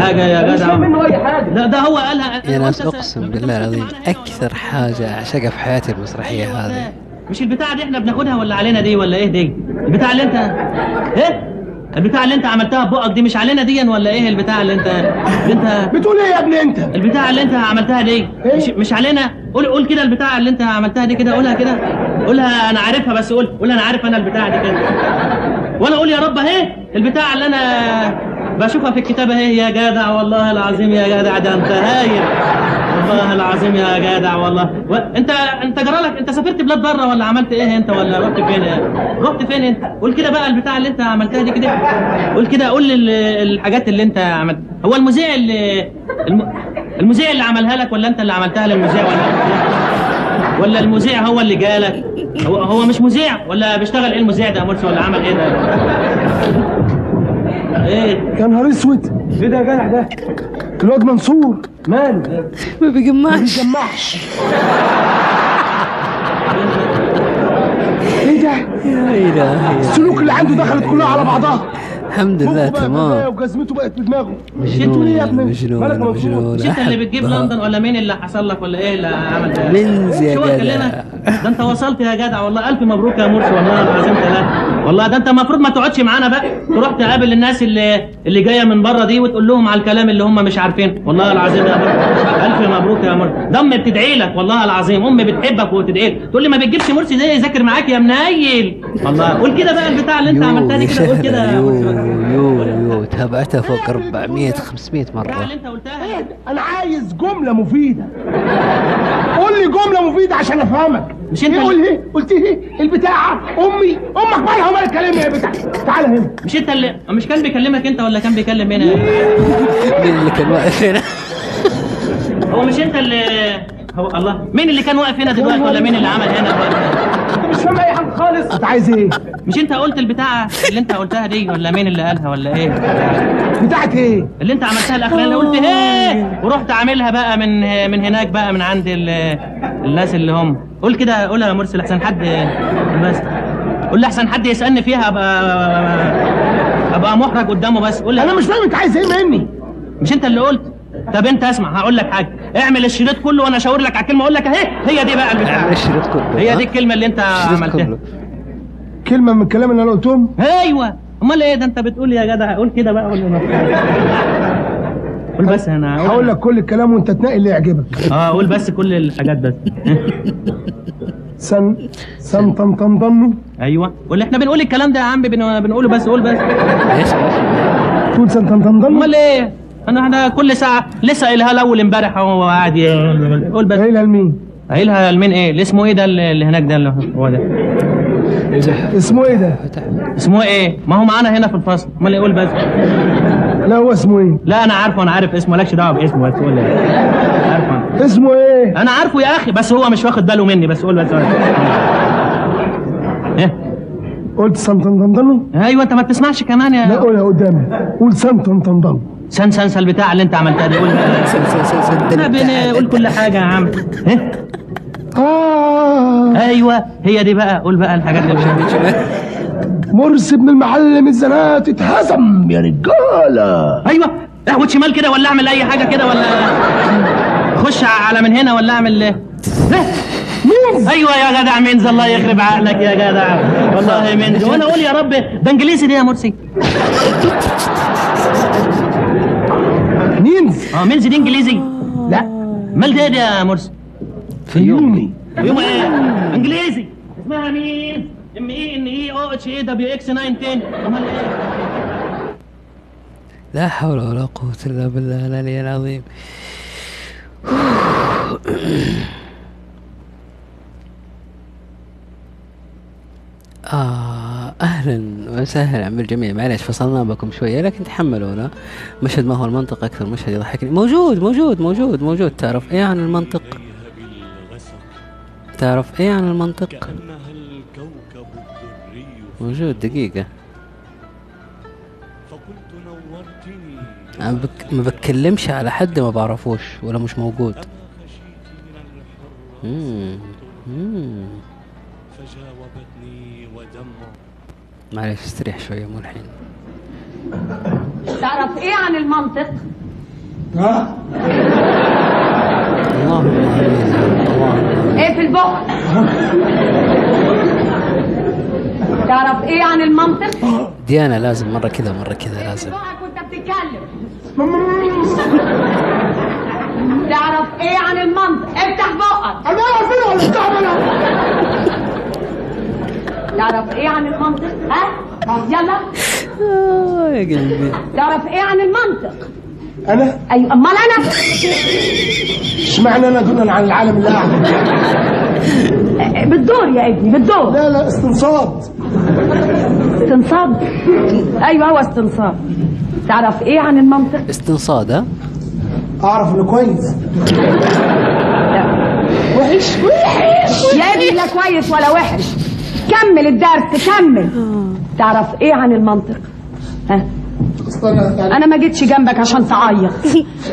حاجة يا
مش
جدع.
منه أي حاجة.
لا ده هو قالها.
يا ناس أقسم بالله العظيم أكثر حاجة اعشقها في حياتي المسرحية هذه.
مش البتاعة دي إحنا بناخدها ولا علينا دي ولا إيه دي؟ البتاع اللي انت إيه؟ البتاع اللي انت عملتها ببقك دي مش علينا دي ولا إيه البتاع اللي انت اللي انت
بتقول إيه يا ابني انت؟
البتاع اللي انت عملتها دي مش, مش علينا؟ قول قول كده البتاع اللي انت عملتها دي كده قولها كده. قولها أنا عارفها بس قول قول أنا عارف أنا البتاع دي كده. وأنا أقول يا رب اهي البتاع اللي أنا بشوفها في الكتاب اهي يا جدع والله العظيم يا جدع ده أنت هايل. والله العظيم يا جدع والله. و... أنت أنت جرالك أنت سافرت بلاد بره ولا عملت إيه أنت ولا رحت فين؟ رحت فين أنت؟ قول كده بقى البتاع اللي أنت عملتها دي كده. قول كده قول الحاجات اللي أنت عملت. هو المذيع اللي الم... المذيع اللي عملها لك ولا أنت اللي عملتها للمذيع ولا ولا المذيع هو اللي جالك؟ هو هو مش مذيع ولا بيشتغل؟ إيه المذيع ده يا مرسي؟ ولا عمل إيه ده؟ إيه.
يا نهار أسود. إيه ده يا جدع ده؟ الواد منصور. ماله
ما بيجمعش.
ما بيجمعش. إيه ده؟
يا الهي
السلوك اللي عنده دخلت كلها على بعضها.
الحمد لله تمام.
بقى وجزمته بقت في دماغه. ليه يا ابني؟
مجنون
مالك
مجنون.
انت اللي بتجيب. لندن ولا مين اللي حصل لك ولا إيه اللي عمل ده؟
منز يا
شو
جدع.
ده أنت وصلت يا جدع والله ألف مبروك يا مرسي والله العظيم ثلاثة والله ده انت المفروض ما تقعدش معانا بقى تروح تقابل الناس اللي اللي جاية من بره دي وتقول لهم على الكلام اللي هم مش عارفينه والله العظيم يا مرسي الف مبروك يا مرسي ده امي بتدعي لك والله العظيم امي بتحبك وبتدعي لك تقول لي ما بتجيبش مرسي زي يذاكر معاك يا منيل والله قول كده بقى البتاع اللي انت عملتها دي كده قول
شهر،
كده يا
يو
مرسي.
يو يو تابعتها فوق 400 500 مرة
اللي انت قلتها
أنا عايز جمله مفيده قول لي جمله مفيده عشان افهمك
مش انت
إيه قول إيه؟ قلت إيه؟ البتاعه امي أمك مالها ومال الكلام يا بتاع؟ تعالى هنا.
مش انت اللي مش كان بيكلمك انت ولا كان بيكلم مين
مين اللي كان واقف هنا؟
هو مش انت اللي هو الله. مين اللي كان واقف هنا دلوقتي ولا مين اللي عمل هنا دلوقتي؟
انت مش فاهم أي حاجة خالص. أنت عايز إيه؟
مش أنت قلت البتاع اللي أنت قلتها دي ولا مين اللي قالها ولا إيه؟
بتاعت إيه؟
اللي أنت عملتها الاخرانيه قلت إيه؟ ورحت عاملها بقى من من هناك بقى من عند ال- الناس اللي هم. قول كده قولها يا مرسي لحسن حد بس. قول لحسن حد يسألني فيها ابقى ابقى محرج قدامه بس. قول
أنا مش فاهم أنت عايز إيه مني؟
مش أنت اللي قلت؟ طب انت اسمع هقول لك حاجة. اعمل الشريط كله وأنا اشاور لك على كلمه أقول لك اهي هي دي بقى البتاع
اعمل الشريط كله
هي؟ دي الكلمة اللي انت عملتها
كله.
كلمة من الكلام اللي أنا قلتهم؟
أيوه. امال إيه ده انت بتقول يا جدع؟ قول كده بقى قول قول بس أنا
هقول لك كل الكلام وانت تنقي اللي يعجبك.
آه قول بس كل الحاجات بس.
سن سن طن طن ضنو
أيوه. واللي إحنا بنقول الكلام ده يا عم بن- بنقوله بس قول بس.
تقول سن طن طن ضنو
امال إيه؟ انا إحنا كل ساعة لسه قايلها الأول امبارح. هو قاعد ي- قول بس
قايلها لمين
قايلها لمين إيه؟ اللي اسمه إيه ده اللي هناك ده اللي هو ده؟
اسمه إيه ده؟
اسمه إيه؟ ما هو معانا هنا في الفصل. امال إيه قول بس.
لا هو اسمه إيه؟
لا أنا عارفه أنا عارف اسمه. مالكش دعوة باسمه بس قول لي. عارفه. أنا.
اسمه إيه؟
أنا عارفه يا أخي بس هو مش واخد باله مني. بس قول بس. إيه؟
قلت سن طن طن ضنو
أيوه أنت ما بتسمعش كمان
لا
يا
قولها قدامي. قول سن طن طن ضنو
سن سن سن البتاع اللي انت عملتها دي قول.
سن سن سن سن
إحنا بنقول كل حاجة يا عم. إيه؟
آه.
أيوه هي دي بقى. قول بقى الحاجات اللي مش
مرسي ابن المعلم الزناتي اتهزم. يا رجالة.
أيوه. اهوت شمال كده؟ ولا أعمل أي حاجة كده ولا؟ خش على من هنا ولا أعمل إيه؟ men's. أيوه يا جدع men's. الله يخرب عقلك يا جدع. والله men's. وأنا أقول يا رب ده إنجليزي دي يا مرسي.
men's
آه men's دي انجليزي.
لا.
مال ده يا مرسي
فيومي
يوم إيه؟ انجليزي. اسمها مين؟ ام إي إن إي أو إتش إي دبليو إكس 9 10 امال إيه؟
لا حول ولا قوة إلا بالله العلي العظيم. آه أهلا وسهلا بالجميع. معلش فصلنا بكم شوية لكن تحملونا. مشهد ما هو المنطق أكثر مشهد يضحكني. موجود موجود موجود موجود. تعرف إيه عن المنطق؟ تعرف إيه عن المنطق؟ موجود
نورتني
أنا بك... ما بتكلمش على حد ما بعرفوش ولا مش موجود. مم. مم. معلش استريح شوية مو الحين.
تعرف إيه عن المنطق؟
ها؟
اللهم امين اللهم
إيه في البق؟ تعرف إيه عن المنطق؟
ديانا لازم مرة كذا مرة كذا لازم.
بقك وأنت بتتكلم. تعرف إيه عن المنطق؟ افتح بقك.
أنا فين ولا بتعمل
تعرف إيه عن المنطق؟ ها؟ يلا
آه يا قلبي.
تعرف إيه عن المنطق؟
أنا؟
أيوه أمال أنا؟
اشمعنى أنا دونا عن العالم اللي قاعد
بالدور يا ابني بالدور.
لا لا استنصاد.
استنصاب أيوه هو استنصاب تعرف إيه عن المنطق؟
استنصاد ها؟
أعرف إنه كويس. وحش. وحش.
يا ابني لا كويس ولا وحش. كمل الدرس كمل. تعرف إيه عن المنطق؟ ها؟
اصل أنا
أنا ما جيتش جنبك عشان تعيط.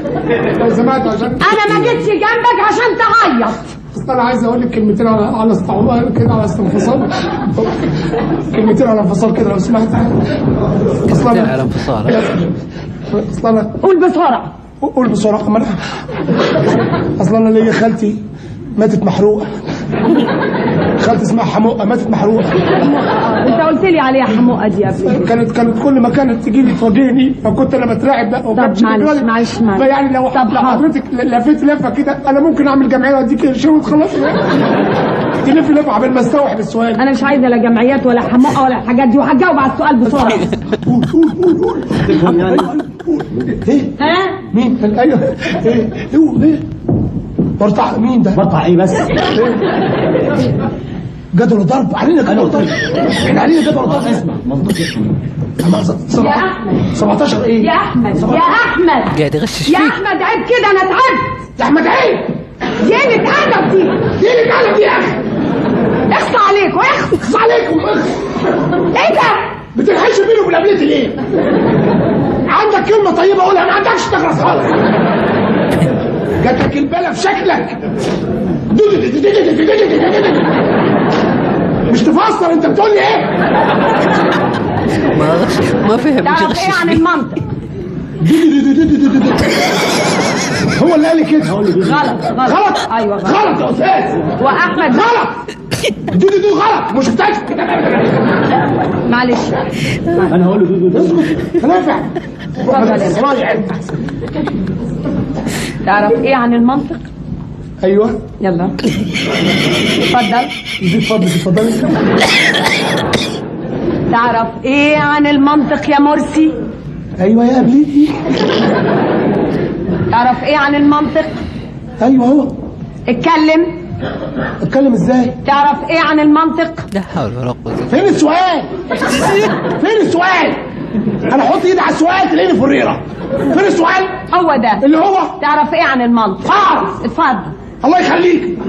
لو سمعت عشان
أنا ما جيتش جنبك عشان تعيط.
اصل أنا عايز أقول لك كلمتين على على استعمال كده على استنفصال. كلمتين على انفصال كده لو سمحت. اصل
كلمتين على انفصال. ها؟
اصل أنا
قول بسرعة.
قول بسرعة ما أنا أصل أنا ليا خالتي ماتت محروقة. خالتي اسمها حموقه ماتت محروقة.
انت قلت لي عليها حموقة دي يا ابني.
كانت كانت كل ما كانت تجي لي تواجهني فكنت أنا بترعب بقى. وكانت
معلش، معلش، معلش.
فيعني لو
طب.
حضرتك لفيت لفة كده أنا ممكن أعمل جمعية وأديك قرشين وتخلص؟ تلف لفة قبل ما استوعب السؤال.
أنا مش عايزة لا جمعيات ولا حموقة ولا الحاجات دي وهجاوب على السؤال بسرعة.
قول قول قول قول. أيوة، قول. إيه؟
ها
مين؟ أيوه. إيه؟ إيه؟ برطع مين ده؟
بقطع إيه بس؟
جدول ضرب علينا جدول ضرب إحنا علينا جدول ضرب
اسمع مظبوط اسمع
يا احمد
17 إيه؟
يا أحمد يا أحمد.
قاعد يغشش
يا
فيك
أحمد عيب كده أنا تعبت.
يا أحمد عيب.
زينة ادب دي.
دي اللي اتعلم دي يا أخي.
اخصى عليكم اخصى
اخص عليكم اخص
إيه ده؟
بتنحش بيني وبين ليه؟ عندك كلمة طيبة قولها ما عندكش تخلص خالص. جاتلك البلا في شكلك مش تفسر انت بتقول لي إيه؟
ما ما فهم
تعرف
إيه
عن المنطق
هو اللي قال لي كده
غلط غلط
غلط
أيوه غلط
غلط يا أستاذ
واحمد
غلط دي دي دي غلط مش متأكد
معلش
أنا هقول له دودو دودو.
اسكت نافع صرايع انت
تعرف إيه عن المنطق؟
أيوه.
يلا. اتفضل
دي اتفضل اتفضلي
تعرف إيه عن المنطق يا مرسي؟
أيوه يا قبلتي
تعرف إيه عن المنطق؟
أيوه هو.
اتكلم.
أتكلم إزاي؟
تعرف إيه عن المنطق؟
لا حول ولا قوة
فين السؤال؟ فين السؤال؟ أنا أحط ايدي على السؤال تلاقيني فريرة. فين السؤال؟
هو ده.
اللي هو؟
تعرف إيه عن المنطق
اعرف
اتفضل.
الله يخليك.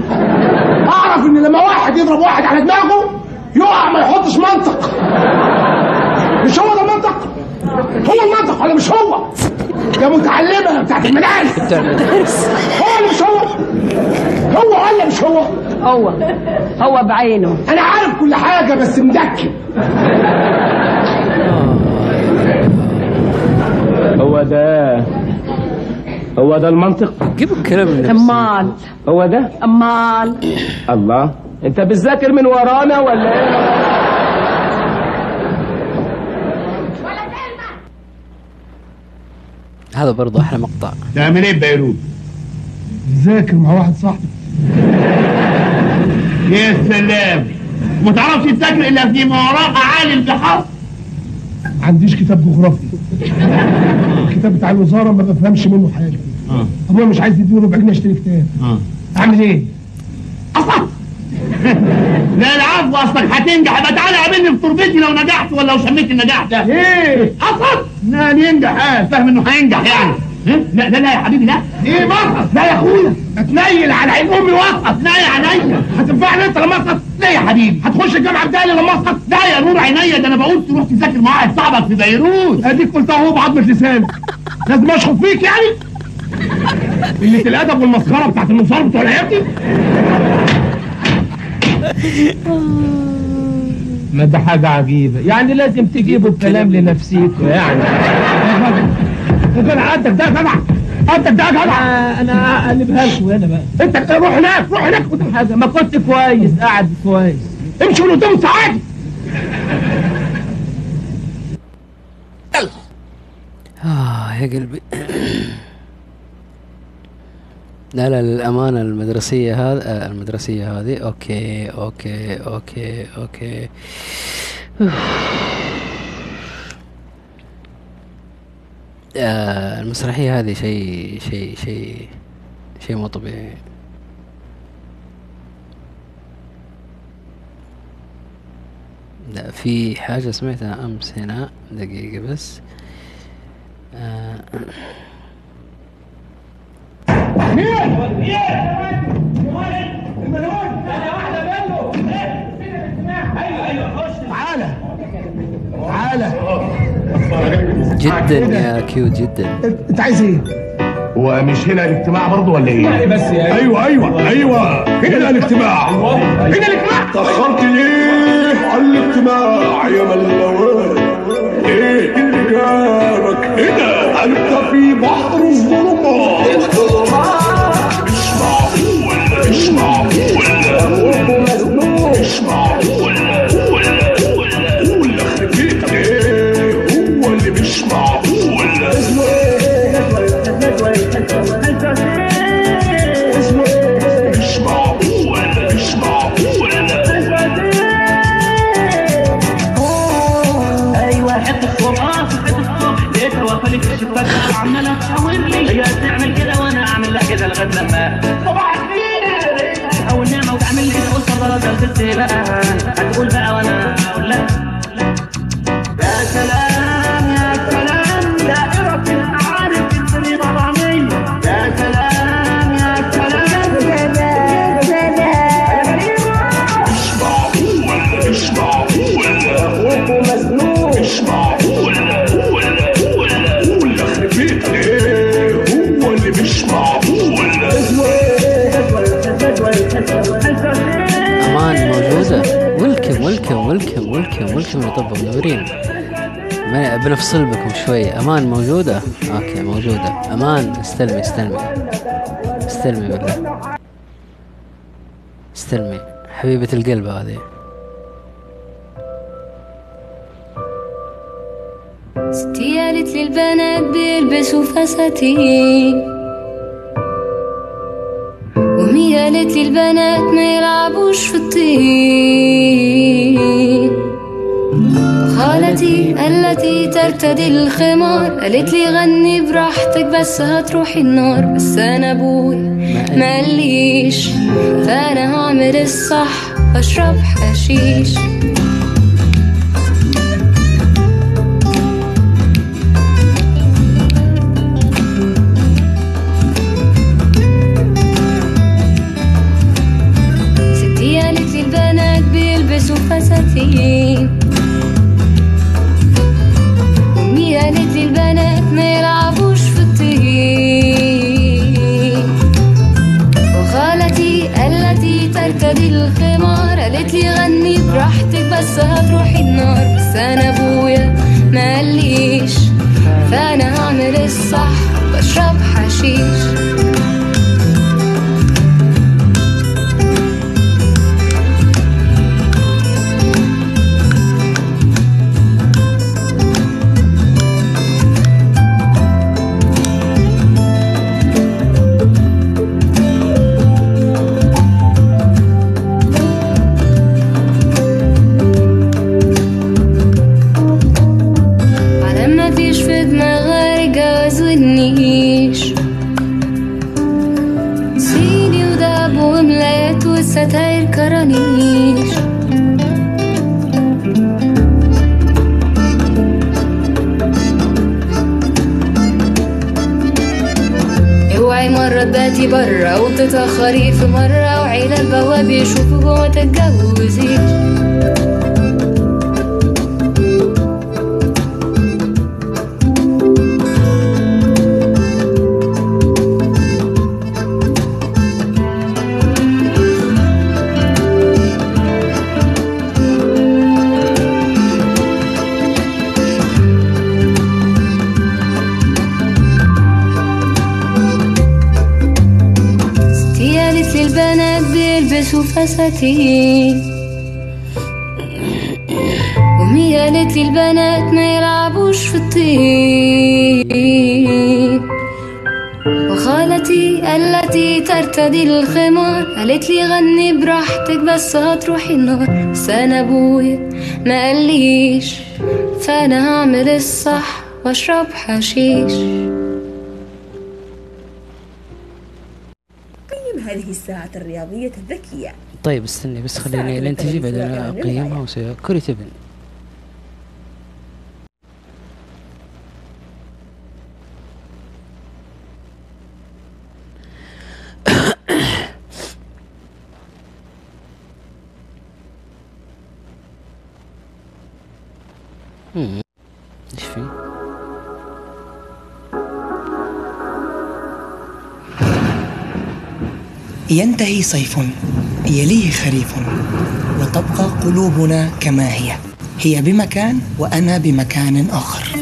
اعرف ان لما واحد يضرب واحد على دماغه يقع ما يحطش منطق. مش هو ده المنطق هو المنطق ولا مش هو؟ يا متعلمة بتاعت المدارس.
بتاع المدارس
هو ولا مش هو؟ هو ولا مش هو؟
هو. هو بعينه.
أنا عارف كل حاجة بس مدكن.
هو ده هو ده المنطق.
جيبوا الكلام من نفسه
أمال.
هو ده
أمال.
الله. أنت بتذاكر من ورانا ولا إيه؟
هذا برضه أحلى مقطع.
تعمل إيه ببيروت؟
ذاكر مع واحد صاحبي.
يا سلام. ما تعرفش تذاكر إلا في ما وراء اعالي البحار
ما عنديش كتاب جغرافيا الكتاب بتاع الوزارة ما بفهمش منه حاجة.
آه.
أبويا مش عايز يديني ربع جنيه اشتري كتاب.
آه.
أعمل إيه؟
أصلا لا العفو أصلك هتنجح. يبقى تعالى قابلني في تربتي لو نجحت ولا لو شميت النجاح ده.
إيه؟
حصل لا ينجح. آه فاهم إنه هينجح يعني؟ لا لا لا يا حبيبي لا.
إيه مرقص
لا يا أخويا.
اتنيل على عين أمي واسقط
لا يا عينيا
هتنفعني أنت لما اسقط
لا يا حبيبي.
هتخش الجامعة بدالي لما اسقط
لا يا نور عينيا ده أنا بقول تروح تذاكر مع واحد صاحبك في بيروت.
أديك قلتها أهو بعضمة لساني لازم أشخط فيك يعني؟ قلة الأدب والمسخرة بتاعت النصارى بتوع عيادتي ما ده حاجة عجيبة. يعني لازم تجيبوا الكلام لنفسيكوا يعني. يا جدع قدك ده جدع قدك ده جدع
أنا اقلبها لكم هنا بقى؟
أنت روح هناك روح هناك.
وده حاجة ما كنت كويس قاعد كويس.
امشي من قدام ساعات
آه يا قلبي. لا لا للأمانة المدرسية هذا آه، المدرسية هذه okay okay okay okay. آه المسرحية هذه شيء شيء شيء شيء مو طبيعي. لا في حاجة سمعتها أمس هنا دقيقة بس. آه. جدا يا كيوت جدا.
انت عايز إيه؟
هو مش هنا الاجتماع برضه ولا إيه؟
بس يا
أيوه أيوه أيوه. هنا الاجتماع.
هنا الاجتماع.
تأخرت ليه؟ على الاجتماع يا ملوان إيه اللي جابك هنا؟ أنت في بحر الظلمات
خلاص يا
ويلكم يا طب منورين ما- بنفصل بكم شوي. أمان موجودة؟ أوكي موجودة. أمان. استلمي استلمي. استلمي بالله. استلمي. حبيبة القلب هذه.
ستي قالت لي البنات بيلبسوا فساتين ومي قالت لي البنات ما يلعبوش في الطين التي ترتدي الخمار. قالت لي غني براحتك بس هتروحي النار. بس أنا أبوي ما قاليش فأنا هعمل الصح واشرب حشيش. الخمار قالت لي غني براحتك بس هتروحي النار. بس أنا أبويا ما قاليش فأنا هعمل الصح وأشرب حشيش.
قيم هذه الساعة الرياضية الذكية.
طيب استني بس خليني لين تجي بعدين اقيمها كرة تبن
ينتهي صيف يليه خريف وتبقى قلوبنا كما هي. هي بمكان وأنا بمكان
آخر.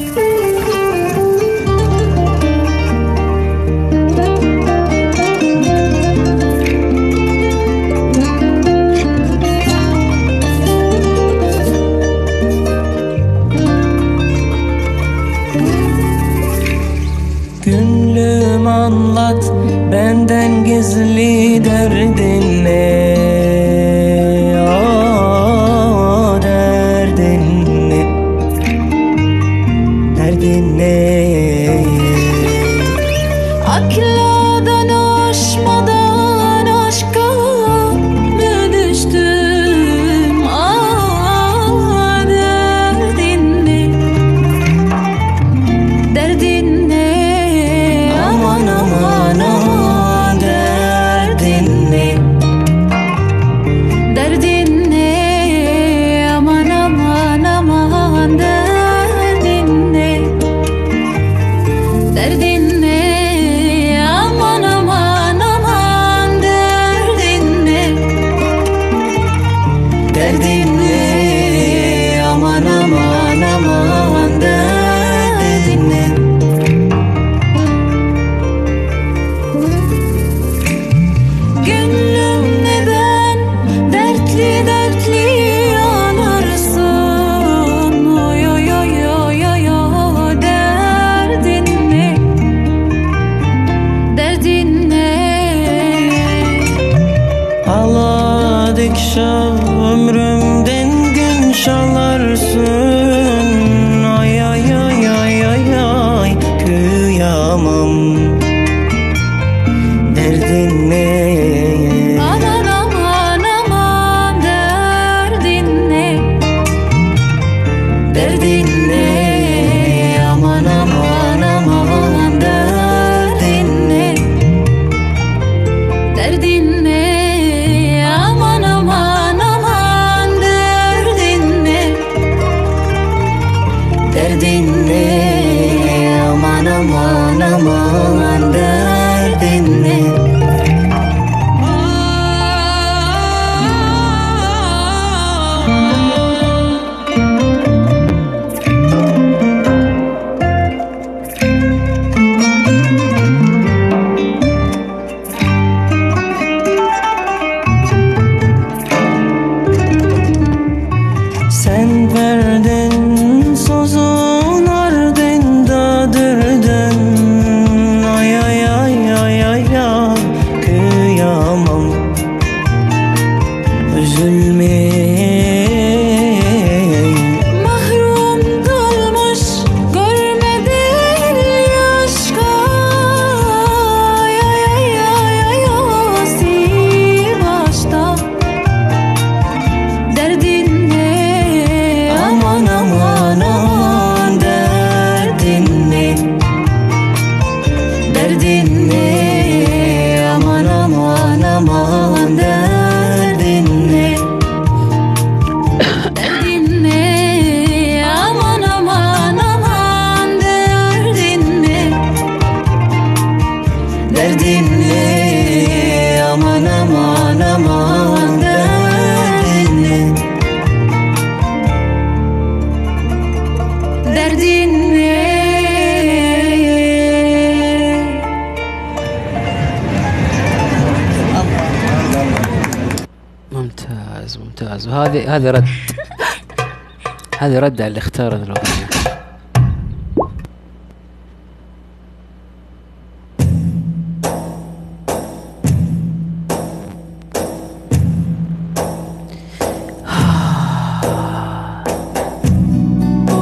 اللي اختار الاغنيه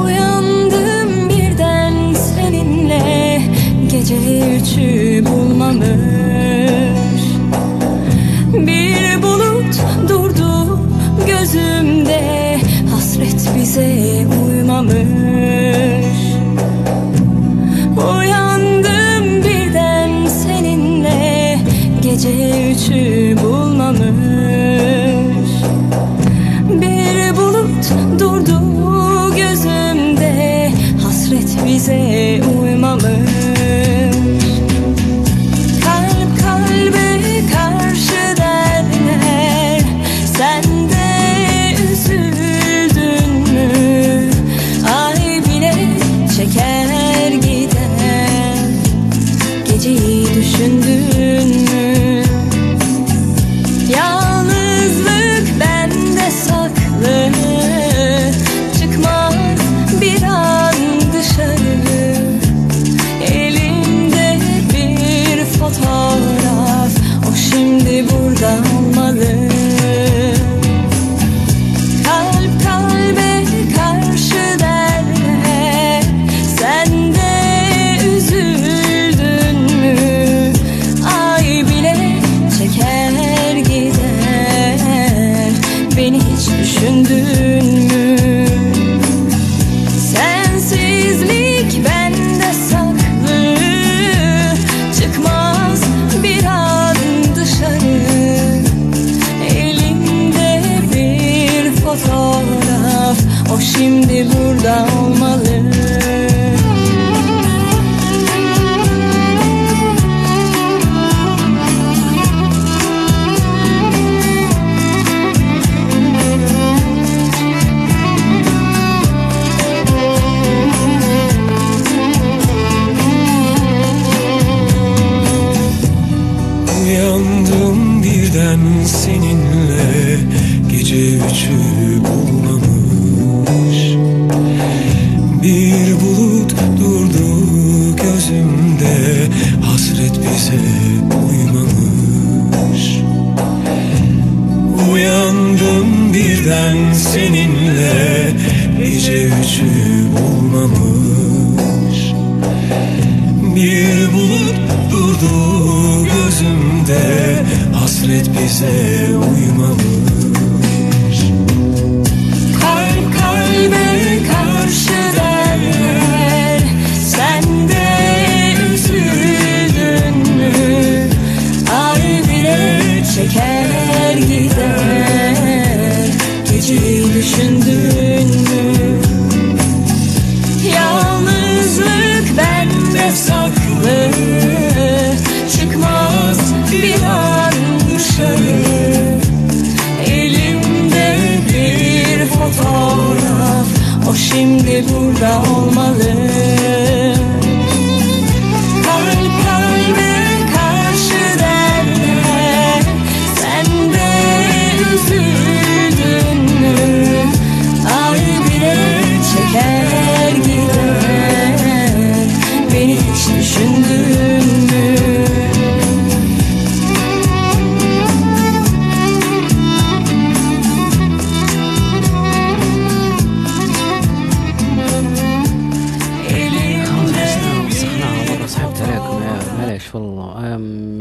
Uyandım birden seninle Gece üçü bulmamış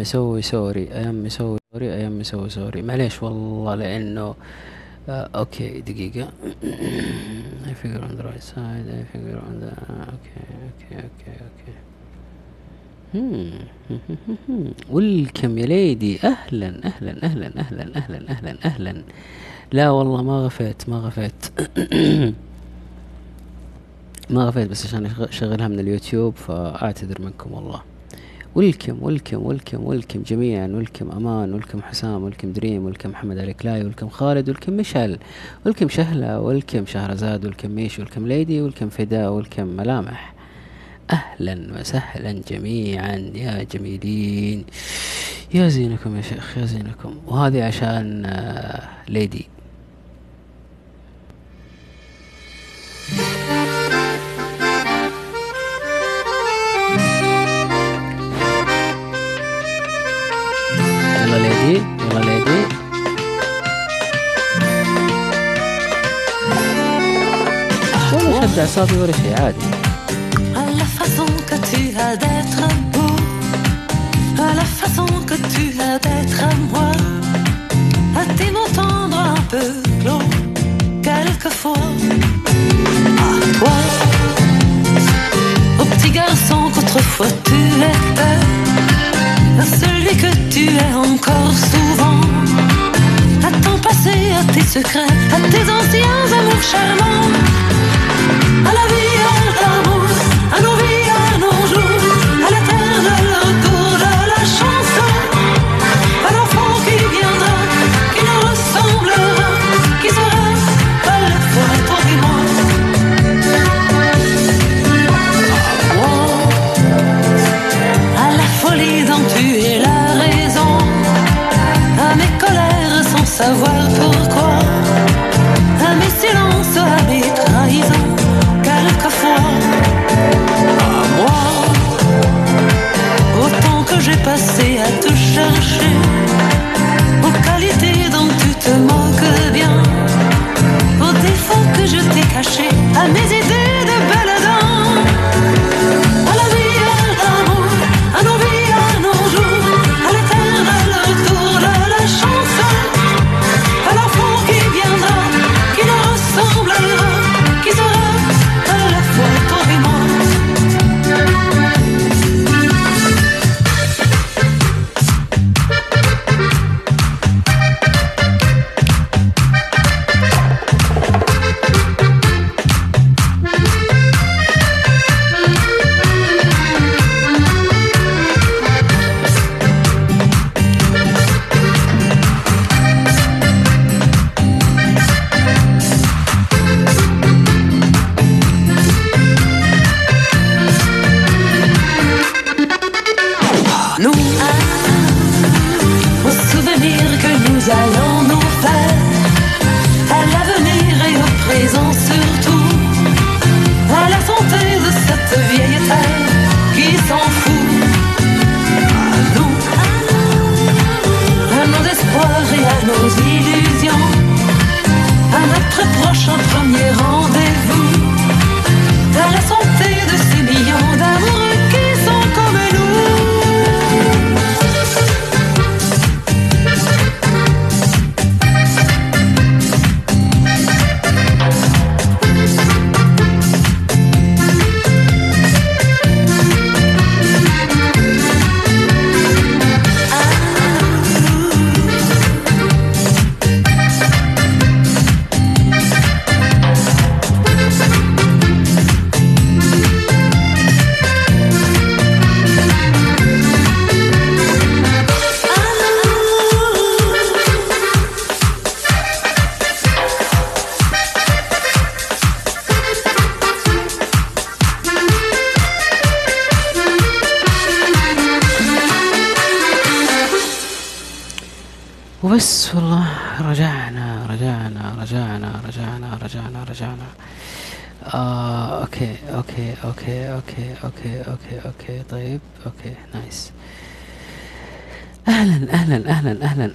I'm so sorry I'm
so sorry I'm so sorry. معليش والله لأنه آه okay دقيقة. I figure on the right side I figure on the okay okay okay okay welcome يا ليدي أهلا أهلا أهلا أهلا أهلا أهلا أهلا. لا والله ما غفيت ما غفيت. ما غفيت بس عشان أشغلها من اليوتيوب فأعتذر منكم والله. welcome welcome welcome welcome جميعا welcome أمان welcome حسام welcome دريم welcome محمد علي كلاي welcome خالد welcome مشعل welcome شهلة welcome شهرزاد welcome ميش welcome ليدي welcome فداء welcome ملامح. أهلا وسهلا جميعا يا جميلين. يا زينكم يا شيخ يا زينكم. وهذه عشان آه، ليدي.
A la façon que tu as d'être beau. A la façon que tu as d'être à moi. A tes m'entendro un peu clots Quelquefois. Ah, A toi Au petit garçon qu'autrefois tu es celui que tu es encore souvent. A ton passé, à tes secrets, à tes anciens amours charmants. À la vie, à l'amour, à nos vies, à nos jours, à la terre, au retour, à la chance. À l'enfant qui viendra, qui nous ressemblera, qui sera pas le toi pourri moi. vivant. à la folie dont tu es la raison, à mes colères sans savoir. je t'ai caché. À mes
yeux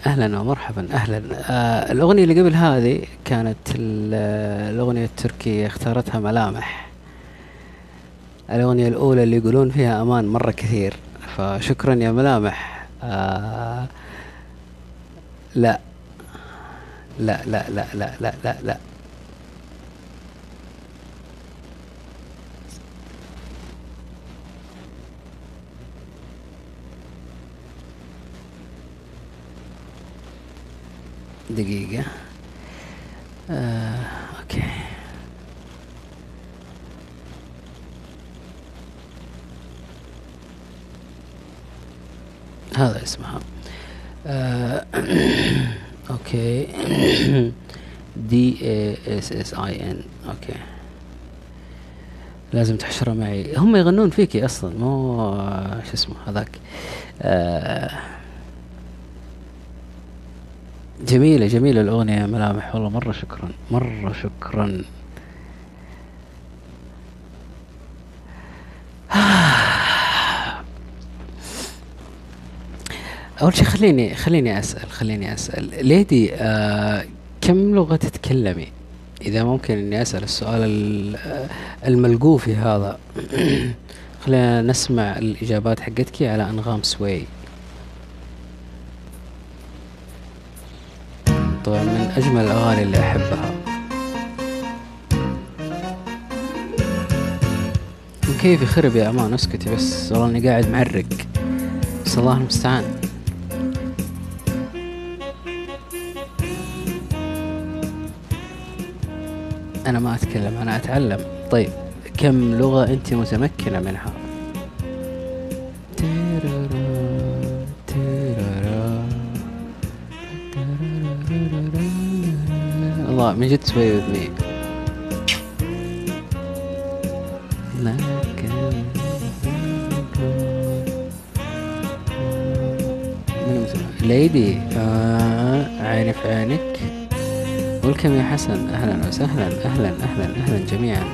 أهلا أهلا ومرحبا أهلا. آه الأغنية اللي قبل هذه كانت الأغنية التركية اختارتها ملامح. الأغنية الأولى اللي يقولون فيها أمان مرة كثير. فشكرا يا ملامح. آه لا. لا لا لا لا لا لا, لا. دقيقة. آه، okay. هذا اسمها آه، okay. D I S S E N okay. لازم تحشره معي. هم يغنون فيكي أصلا. مو شو اسمه هذاك. آه جميلة جميلة الأغنية يا ملامح. والله مرة شكرا مرة شكرا. أول شيء خليني خليني أسأل خليني أسأل. ليدي آه كم لغة تتكلمي؟ إذا ممكن إني أسأل السؤال ال- آه، الملقوفي هذا. خلينا نسمع الإجابات حقتك على أنغام سوي. طبعا من أجمل الأغاني اللي أحبها. كيفي خرب يا أمان؟ أسكتي بس والله إني قاعد معرق. بس الله المستعان. أنا ما أتكلم أنا أتعلم. طيب كم لغة أنت متمكنة منها؟ الله من جد وذني ليدي آه في عينك. ولكم يا حسن. أهلا وسهلا أهلا أهلا أهلا جميعا.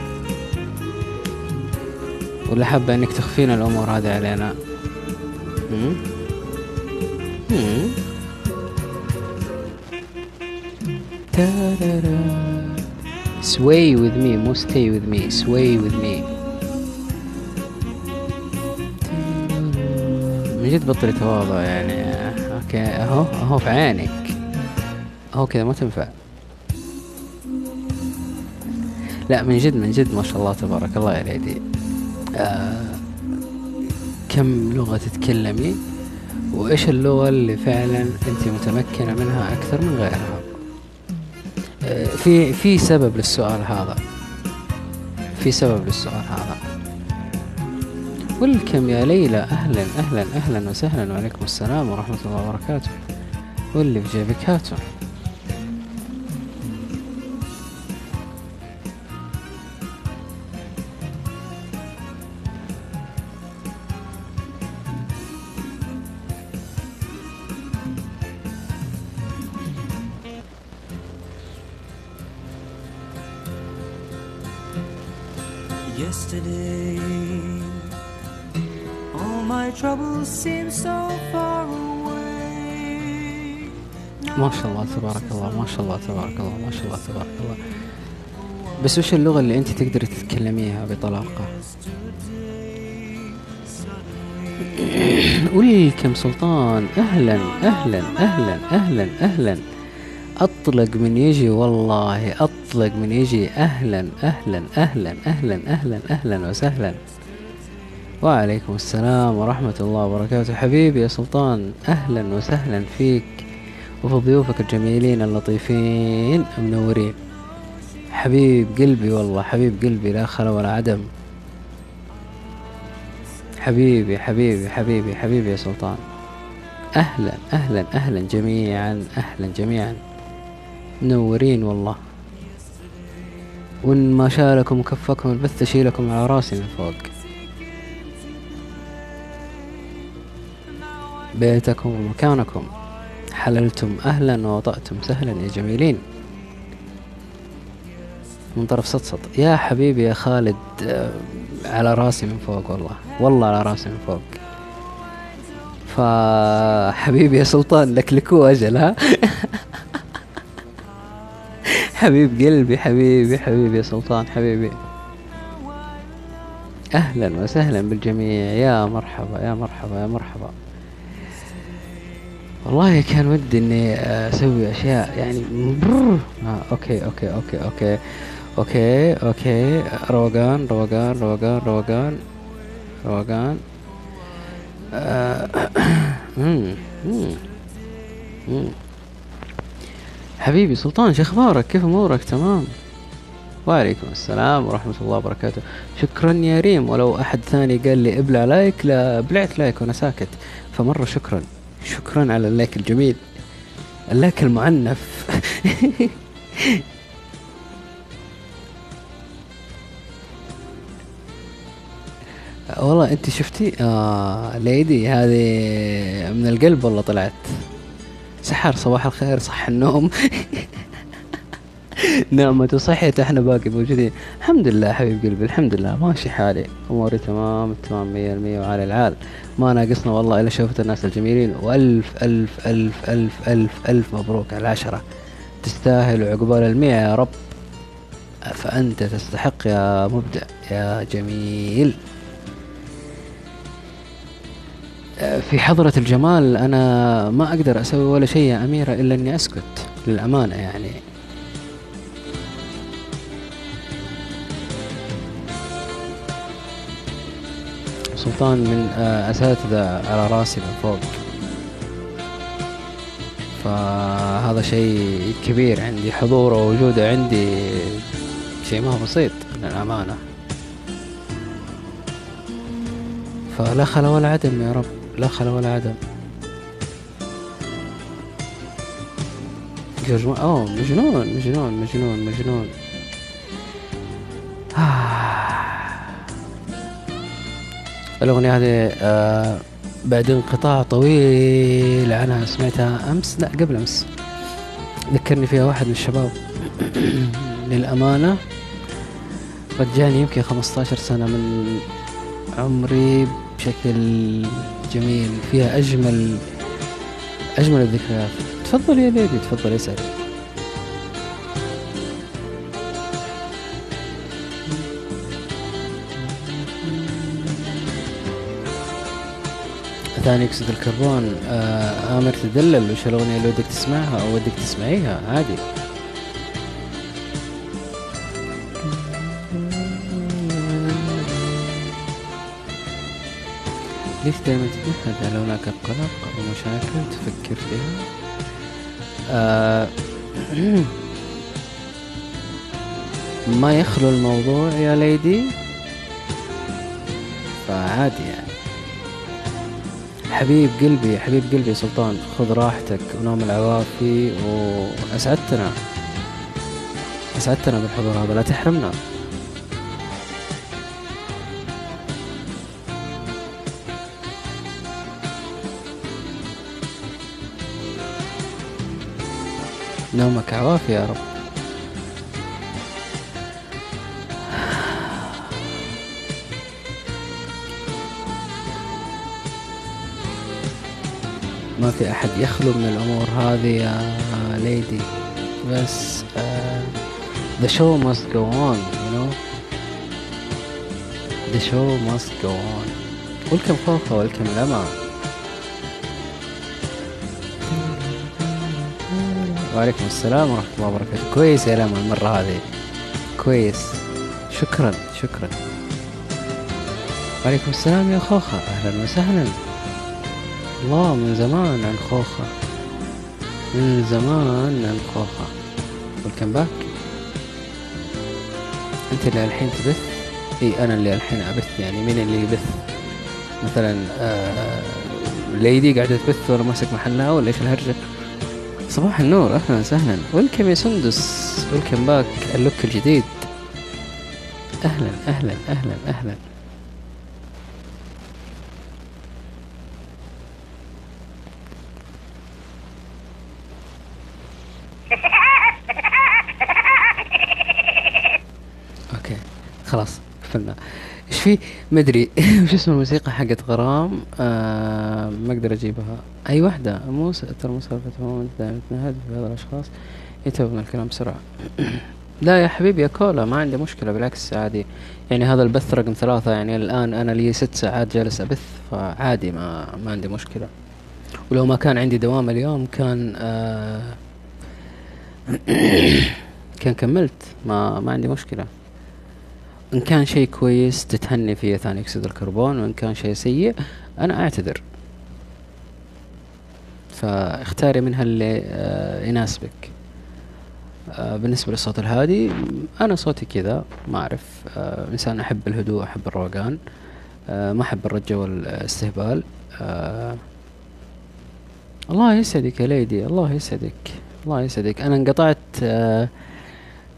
ولا حابة إنك تخفين الأمور هذه علينا؟ مم؟ مم؟ Sway with me مو stay with me sway with me. من جد بطل تواضع يعني. أوكي أهو أهو في عينك. أهو كذا ما تنفع. لا من جد من جد ما شاء الله تبارك الله يا ليدي آه كم لغة تتكلمي؟ وإيش اللغة اللي فعلا أنت متمكنة منها أكثر من غيرها؟ في في سبب للسؤال هذا. في سبب للسؤال هذا. ولكم يا ليلى أهلا أهلا أهلا وسهلا وعليكم السلام ورحمة الله وبركاته. واللي في جيبك هاته ما شاء الله تبارك الله ما شاء الله تبارك الله ما شاء الله تبارك الله. بس وش اللغة اللي أنت تقدري تتكلميها بطلاقة؟ ولكم سلطان. أهلا أهلا أهلا أهلا أهلا. أطلق من يجي والله أطلق من يجي. أهلا أهلا أهلا أهلا أهلا أهلا وسهلا. وعليكم السلام ورحمة الله وبركاته. حبيبي يا سلطان أهلا وسهلا فيك. وفي ضيوفك الجميلين اللطيفين منورين. حبيب قلبي والله حبيب قلبي لا خلا ولا عدم. حبيبي حبيبي حبيبي حبيبي يا سلطان. أهلا أهلا أهلا جميعا أهلا جميعا. منورين والله. وإن ما شالكم وكفكم البث أشيلكم على رأسي من فوق. بيتكم ومكانكم. حللتم أهلا ووطأتم سهلا يا جميلين. من طرف سطسط يا حبيبي يا خالد آه، على راسي من فوق والله. والله على راسي من فوق. فحبيبي يا سلطان لك لكو أجل ها؟ حبيب قلبي حبيبي حبيبي يا سلطان حبيبي. أهلا وسهلا بالجميع. يا مرحبا يا مرحبا يا مرحبا. والله كان ودي إني أسوي أشياء يعني برر. آه okay okay okay okay. okay okay. روقان روقان روقان روقان روقان آه،. حبيبي سلطان شو أخبارك؟ كيف أمورك؟ تمام. وعليكم السلام ورحمة الله وبركاته. شكرا يا ريم ولو أحد ثاني قال لي ابلع like لا بلعت like وأنا ساكت. فمرة شكرا. شكرا على ال like الجميل. ال like المعنف. والله أنت شفتي؟ آه ليدي هذه من القلب والله طلعت؟ سحر صباح الخير صح النوم. نعمة وصحيت إحنا باقي موجودين. الحمد لله حبيب قلبي الحمد لله. ماشي حالي. أموري تمام تمام مية المية وعلى العال. ما ناقصنا والله إلا شوفت الناس الجميلين. وألف ألف ألف ألف ألف ألف مبروك على العشرة. تستاهل وعقبال المية يا رب. فأنت تستحق يا مبدع يا جميل. في حضرة الجمال أنا ما أقدر أسوي ولا شيء يا أميرة إلا أني أسكت. للأمانة يعني. سلطان من آه، أساتذة على راسي من فوق. فهذا شيء كبير عندي حضوره ووجوده عندي شيء ما هو بسيط للأمانة. فلا خلا ولا عدم يا رب لا خلا ولا عدم. جورج. أوه مجنون مجنون مجنون مجنون. الأغنية هذه آه بعد انقطاع طويل عنها سمعتها أمس لا قبل أمس. ذكرني فيها واحد من الشباب. للأمانة رجعني يمكن 15 سنة من عمري بشكل جميل فيها أجمل أجمل الذكريات. تفضل يا ليدي تفضل اسأل. ثاني اكسيد الكربون آه آمر تدلل وش الأغنية اللي ودك تسمعها أو ودك تسمعيها؟ عادي. ليش دائما تتمهد على هناك القلق أو مشاكل تفكر فيها. آه ما يخلو الموضوع يا ليدي. فعادي يعني. حبيب قلبي حبيب قلبي سلطان خذ راحتك ونوم العوافي وأسعدتنا. أسعدتنا بالحضور هذا لا تحرمنا. نومك عوافي يا رب. ما في أحد يخلو من الأمور هذه يا ليدي بس uh, the show must go on you know? The show must go on. Welcome خوخة welcome لما وعليكم السلام ورحمة الله وبركاته. كويس يا لما المرة هذه. كويس. شكرا شكرا. وعليكم السلام يا خوخة. أهلا وسهلا. الله من زمان عن خوخة. من زمان عن خوخة. Welcome back. أنت اللي الحين تبث؟ إي أنا اللي الحين أبث. يعني مين اللي يبث؟ مثلا آه ليدي قاعدة تبث وأنا ماسك محلها ولا إيش الهرجة صباح النور. أهلا وسهلا. welcome يا سندس. welcome back ال look الجديد. أهلا أهلا أهلا أهلا okay خلاص قفلنا إيش في مدري وش اسم الموسيقى حقت غرام؟ آه ما أقدر أجيبها. أي واحدة مو ترى مو سالفة تنهد في هذا الأشخاص. يتوبون الكلام بسرعة. لا يا حبيبي يا كولا ما عندي مشكلة بالعكس عادي. يعني هذا البث رقم ثلاثة يعني الآن أنا لي ست ساعات جالس أبث فعادي ما ما عندي مشكلة. ولو ما كان عندي دوام اليوم كان آه كان كملت ما ما عندي مشكلة. إن كان شيء كويس تتهني فيه ثاني أكسيد الكربون وإن كان شيء سيء أنا أعتذر. فاختاري منها اللي آه يناسبك. آه بالنسبة للصوت الهادي أنا صوتي كذا ما أعرف. آه إنسان أحب الهدوء أحب الروقان. آه ما أحب الرجة والاستهبال. آه الله يسعدك يا ليدي الله يسعدك الله يسعدك. أنا انقطعت آه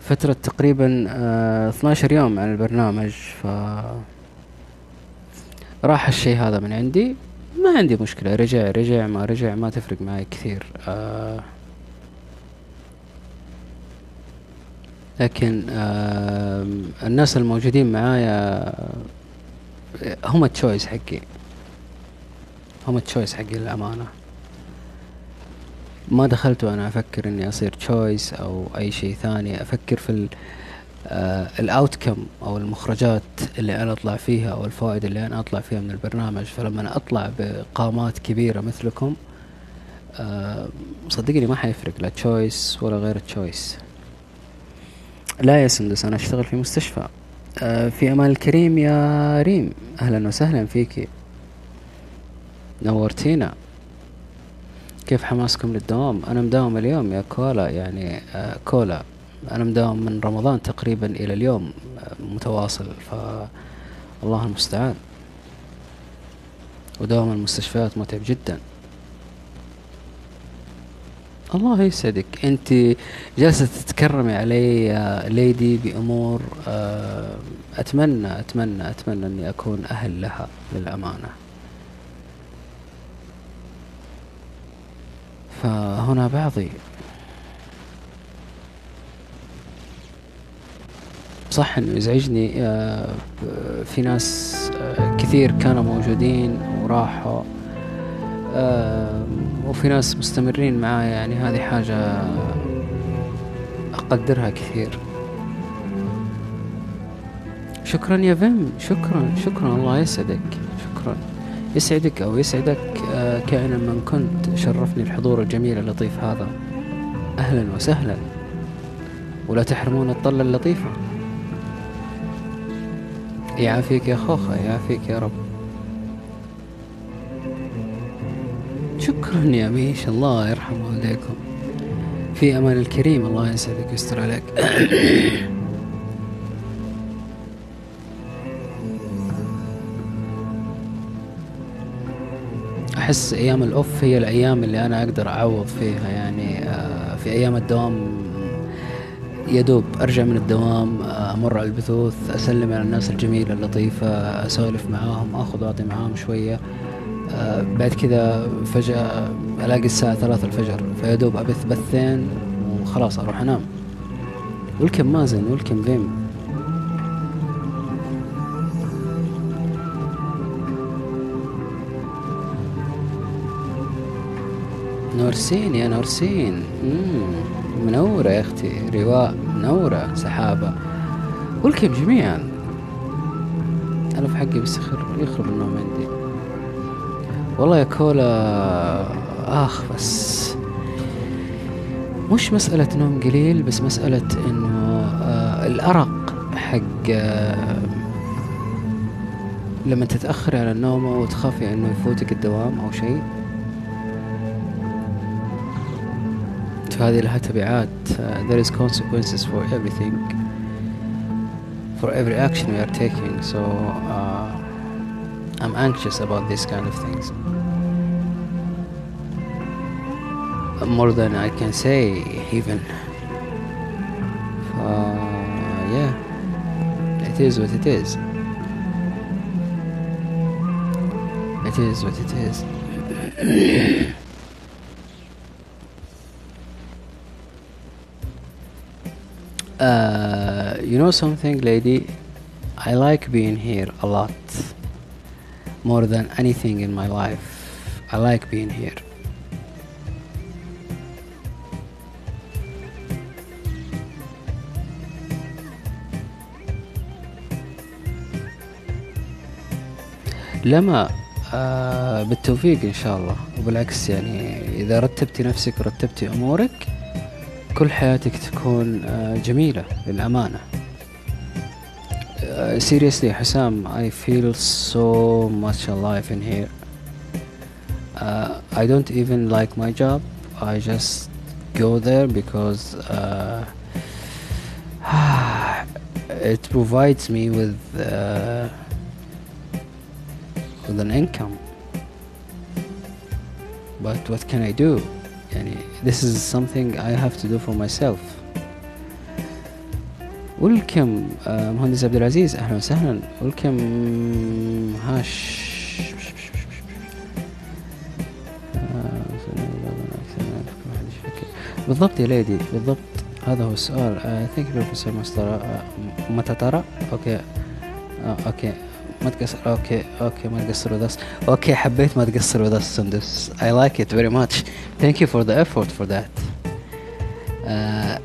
فترة تقريبا آه 12 يوم عن البرنامج ف راح الشيء هذا من عندي. ما عندي مشكلة رجع رجع ما رجع ما تفرق معي كثير. آه لكن آه الناس الموجودين معايا هم التشويس حقي. هم التشويس حقي للأمانة. ما دخلت وأنا أفكر إني أصير choice أو أي شيء ثاني أفكر في ال ال outcome أو المخرجات اللي أنا أطلع فيها أو الفوائد اللي أنا أطلع فيها من البرنامج. فلما أنا أطلع بقامات كبيرة مثلكم آه، صدقني ما حيفرق لا تشويس ولا غير تشويس لا يا سندس أنا أشتغل في مستشفى. آه، في أمان الكريم يا ريم. أهلا وسهلا فيكي نورتينا. كيف حماسكم للدوام؟ أنا مداوم اليوم يا كولا يعني آه، كولا. أنا مداوم من رمضان تقريبا إلى اليوم آه، متواصل. ف الله المستعان. ودوام المستشفيات متعب جدا. الله يسعدك. أنت جالسة تتكرمي علي يا ليدي بأمور آه، أتمنى أتمنى أتمنى أني أكون أهل لها للأمانة. فهنا بعضي. صح إنه يزعجني آه، في ناس آه، كثير كانوا موجودين وراحوا آه، وفي ناس مستمرين معايا يعني هذه حاجة أقدرها كثير. شكرا يا فيم شكرا شكرا الله يسعدك. يسعدك أو يسعدك آه، كائنا من كنت شرفني الحضور الجميل اللطيف هذا. أهلا وسهلا. ولا تحرمون الطلة اللطيفة يعافيك يا خوخة يعافيك يا رب. شكرا يا ميش الله يرحم والديكم في أمان الكريم الله يسعدك ويستر عليك. أحس أيام الأوف هي الأيام اللي أنا أقدر أعوض فيها يعني آه، في أيام الدوام يا دوب أرجع من الدوام آه، أمر على البثوث أسلم على الناس الجميلة اللطيفة أسولف معاهم آخذ وأعطي معاهم شوية آه، بعد كذا فجأة ألاقي الساعة ثلاثة الفجر فيا دوب أبث بثين وخلاص أروح أنام. ولكم مازن ولكم فيم نورسين يا نورسين. منورة يا أختي. رواء منورة سحابة. ولكم جميعا. أنا في حقي بس يخرب يخرب النوم عندي. والله يا كولا آخ بس. مش مسألة نوم قليل بس مسألة إنه آه الأرق حق آه لما تتأخري على النوم وتخافي إنه يفوتك الدوام أو شيء. فهذه لها تبعات uh, there is consequences for everything for every action we are taking so uh, I'm anxious about these kind of things more than I can say even uh, yeah it is what it is it is what it is Uh, you know something, lady? I like being here a lot. More than anything in my life. I like being here. لما آه بالتوفيق ان شاء الله وبالعكس يعني اذا رتبتي نفسك ورتبتي امورك كل حياتك تكون آه، جميلة للأمانة Uh, seriously حسام I feel so much alive in here uh, I don't even like my job I just go there because uh, it provides me with uh, with an income but what can I do يعني this is something I have to do for myself. welcome مهندس عبد العزيز أهلا وسهلا welcome هاش بالضبط يا lady بالضبط. هذا هو السؤال. thank you professor متى ترى؟ okay okay uh, ما تقصر اوكي اوكي ما تقصر with us اوكي حبيت ما تقصر with us سندس I like it very much thank you for the effort for that آه،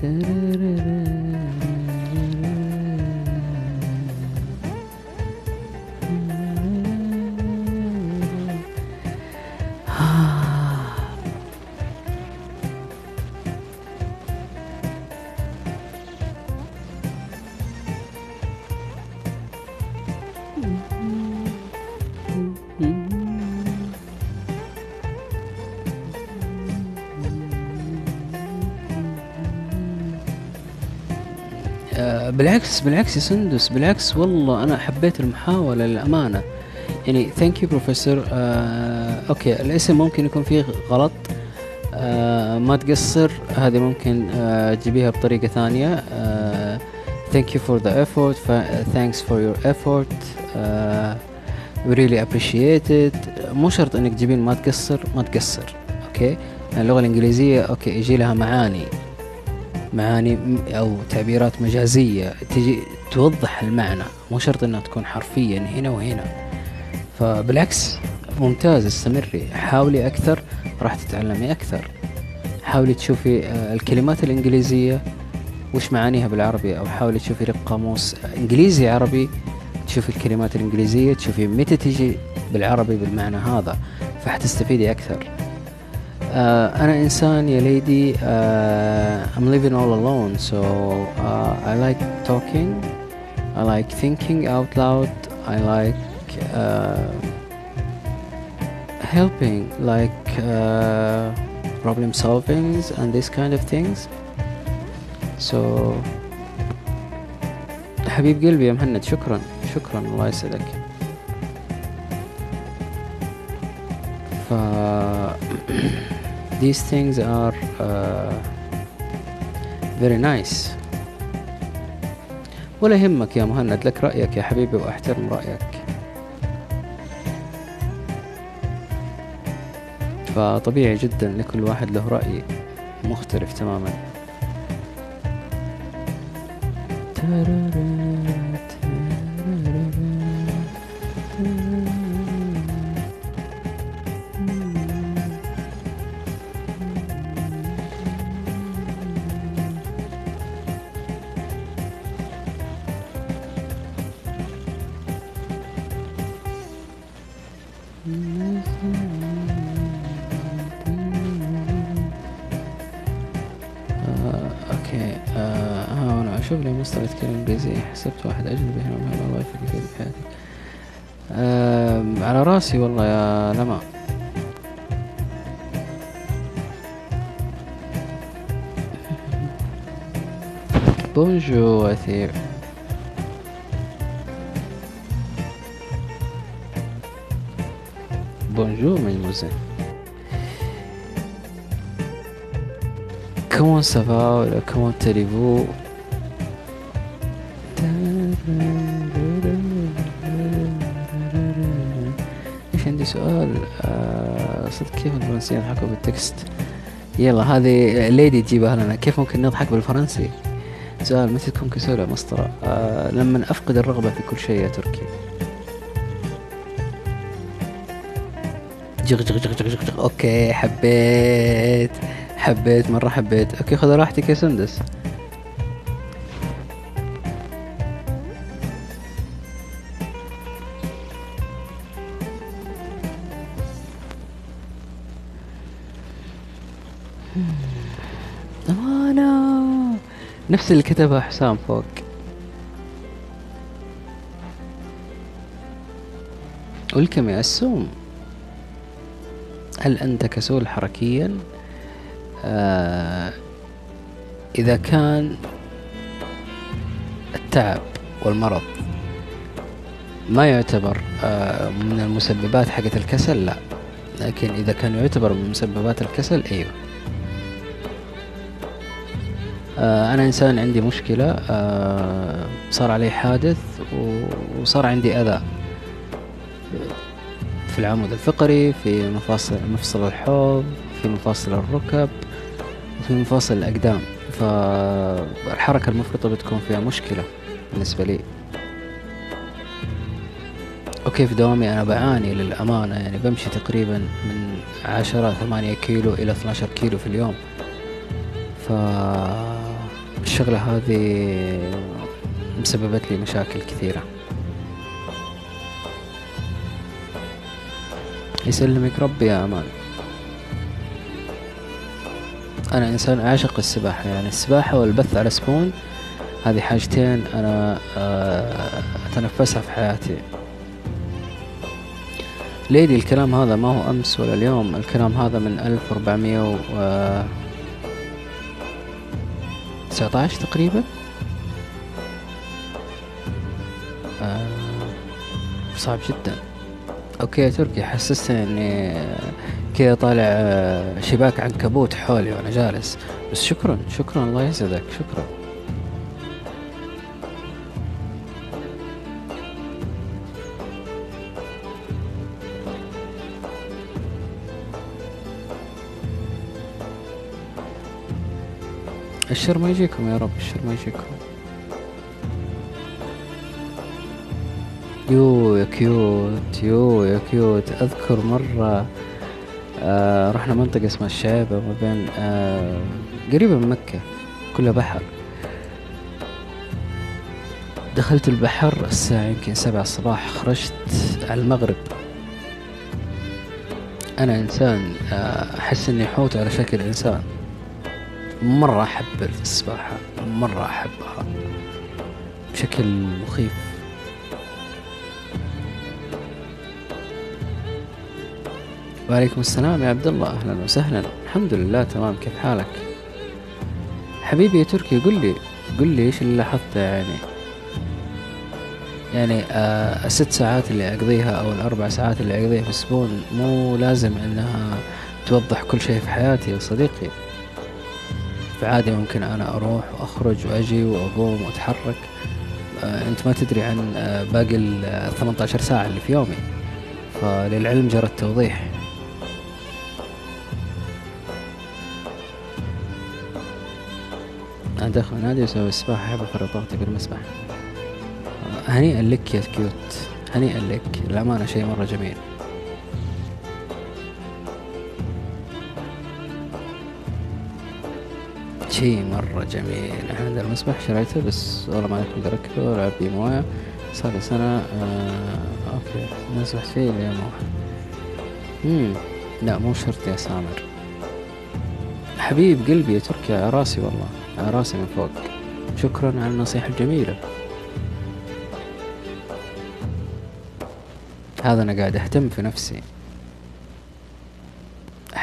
آه، بالعكس يا سندس بالعكس والله أنا حبيت المحاولة للأمانة. يعني thank you professor okay الاسم ممكن يكون فيه غلط. آه ما تقصر هذه ممكن آه تجيبيها بطريقة ثانية. آه thank you for the effort ف- thanks for your effort. آه we really appreciate مو شرط إنك تجيبين ما تقصر ما تقصر okay؟ اللغة الإنجليزية okay يجي لها معاني. معاني أو تعبيرات مجازية تجي توضح المعنى مو شرط إنها تكون حرفيا هنا وهنا. فبالعكس ممتاز استمري. حاولي أكثر راح تتعلمي أكثر. حاولي تشوفي آه، الكلمات الإنجليزية وش معانيها بالعربي؟ أو حاولي تشوفي لك قاموس إنجليزي عربي تشوفي الكلمات الإنجليزية تشوفي متى تيجي بالعربي بالمعنى هذا. فحتستفيدي أكثر. آه انا انسان يا ليدي آه I'm living all alone so uh, I like talking I like thinking out loud I like uh, helping like uh, problem solvings and this kind of things so حبيب قلبي يا مهند شكرا شكرا الله يسعدك ف these things are uh, very nice. ولا يهمك يا مهند لك رأيك يا حبيبي وأحترم رأيك. فطبيعي جدا لكل واحد له رأي مختلف تماما. حسبت واحد اجنبي هنا وهنا الله يفيدك في حياتك على رأسي والله يا لما بونجور اثير بونجور mademoiselle. Comment ça va? Comment allez-vous? الفرنسيين يضحكوا بالتكست. يلا هذه ليدي تجيبها لنا. كيف ممكن نضحك بالفرنسي؟ سؤال متى تكون كسولة مسطرة؟ آه لما أفقد الرغبة في كل شيء يا تركي. جغ جغ جغ جغ جغ جغ. okay حبيت حبيت مرة حبيت. okay خذ راحتك يا سندس. نفس اللي كتبها حسام فوق. ولكم يا السوم هل أنت كسول حركيا؟ آه إذا كان التعب والمرض ما يعتبر آه من المسببات حقت الكسل لا. لكن إذا كان يعتبر من مسببات الكسل أيوه. آه أنا إنسان عندي مشكلة آه صار علي حادث وصار عندي أذى في العمود الفقري في مفاصل مفصل الحوض في مفاصل الركب وفي مفاصل الأقدام. فالحركة المفرطة بتكون فيها مشكلة بالنسبة لي. أوكي في دوامي؟ أنا بعاني للأمانة يعني بمشي تقريبا من عشرة ثمانية كيلو إلى 12 كيلو في اليوم. ف الشغلة هذه مسببت لي مشاكل كثيرة. يسلمك ربي يا أمان. أنا إنسان اعشق السباحة يعني السباحة والبث على سبون هذه حاجتين أنا آه، أتنفسها في حياتي. ليدي الكلام هذا ما هو أمس ولا اليوم الكلام هذا من 1419 تقريبا. آه، صعب جدا. أوكي يا تركي حسستني إني كذا طالع آه، شباك عنكبوت حولي وأنا جالس. بس شكرا شكرا الله يسعدك شكرا. الشر ما يجيكم يا رب الشر ما يجيكم. يو يا cute يو يا cute. أذكر مرة آه رحنا منطقة اسمها الشعيبة ما بين آه قريبة من مكة كلها بحر. دخلت البحر الساعة يمكن سبعة الصباح خرجت على المغرب. أنا إنسان آه، أحس إني حوت على شكل إنسان. مرة أحب السباحة مرة أحبها. بشكل مخيف. وعليكم السلام يا عبد الله. أهلا وسهلا. الحمد لله تمام. كيف حالك؟ حبيبي يا تركي قل لي قل لي إيش اللي لاحظته يعني؟ يعني آه الست ساعات اللي أقضيها أو الأربع ساعات اللي أقضيها في السبون مو لازم إنها توضح كل شيء في حياتي يا صديقي. فعادي ممكن أنا أروح وأخرج وأجي وأقوم وأتحرك. آه أنت ما تدري عن آه باقي ال 18 ساعة اللي في يومي. فللعلم جرى التوضيح. أنا داخل نادي وأسوي السباحة أحب أفرغ طاقتي بالمسبح آه، هنيئا لك يا كيوت هنيئا لك. الأمانة شيء مرة جميل. شيء مرة جميل. عندنا المسبح شريته بس والله ما كنت اركبه والعب بيه موية. صار لي سنة آه أوكي ما سبحت فيه إلى يوم واحد مم. لا مو شرط يا سامر. حبيب قلبي يا تركي على راسي والله على راسي من فوق. شكرا على النصيحة الجميلة. هذا أنا قاعد أهتم في نفسي.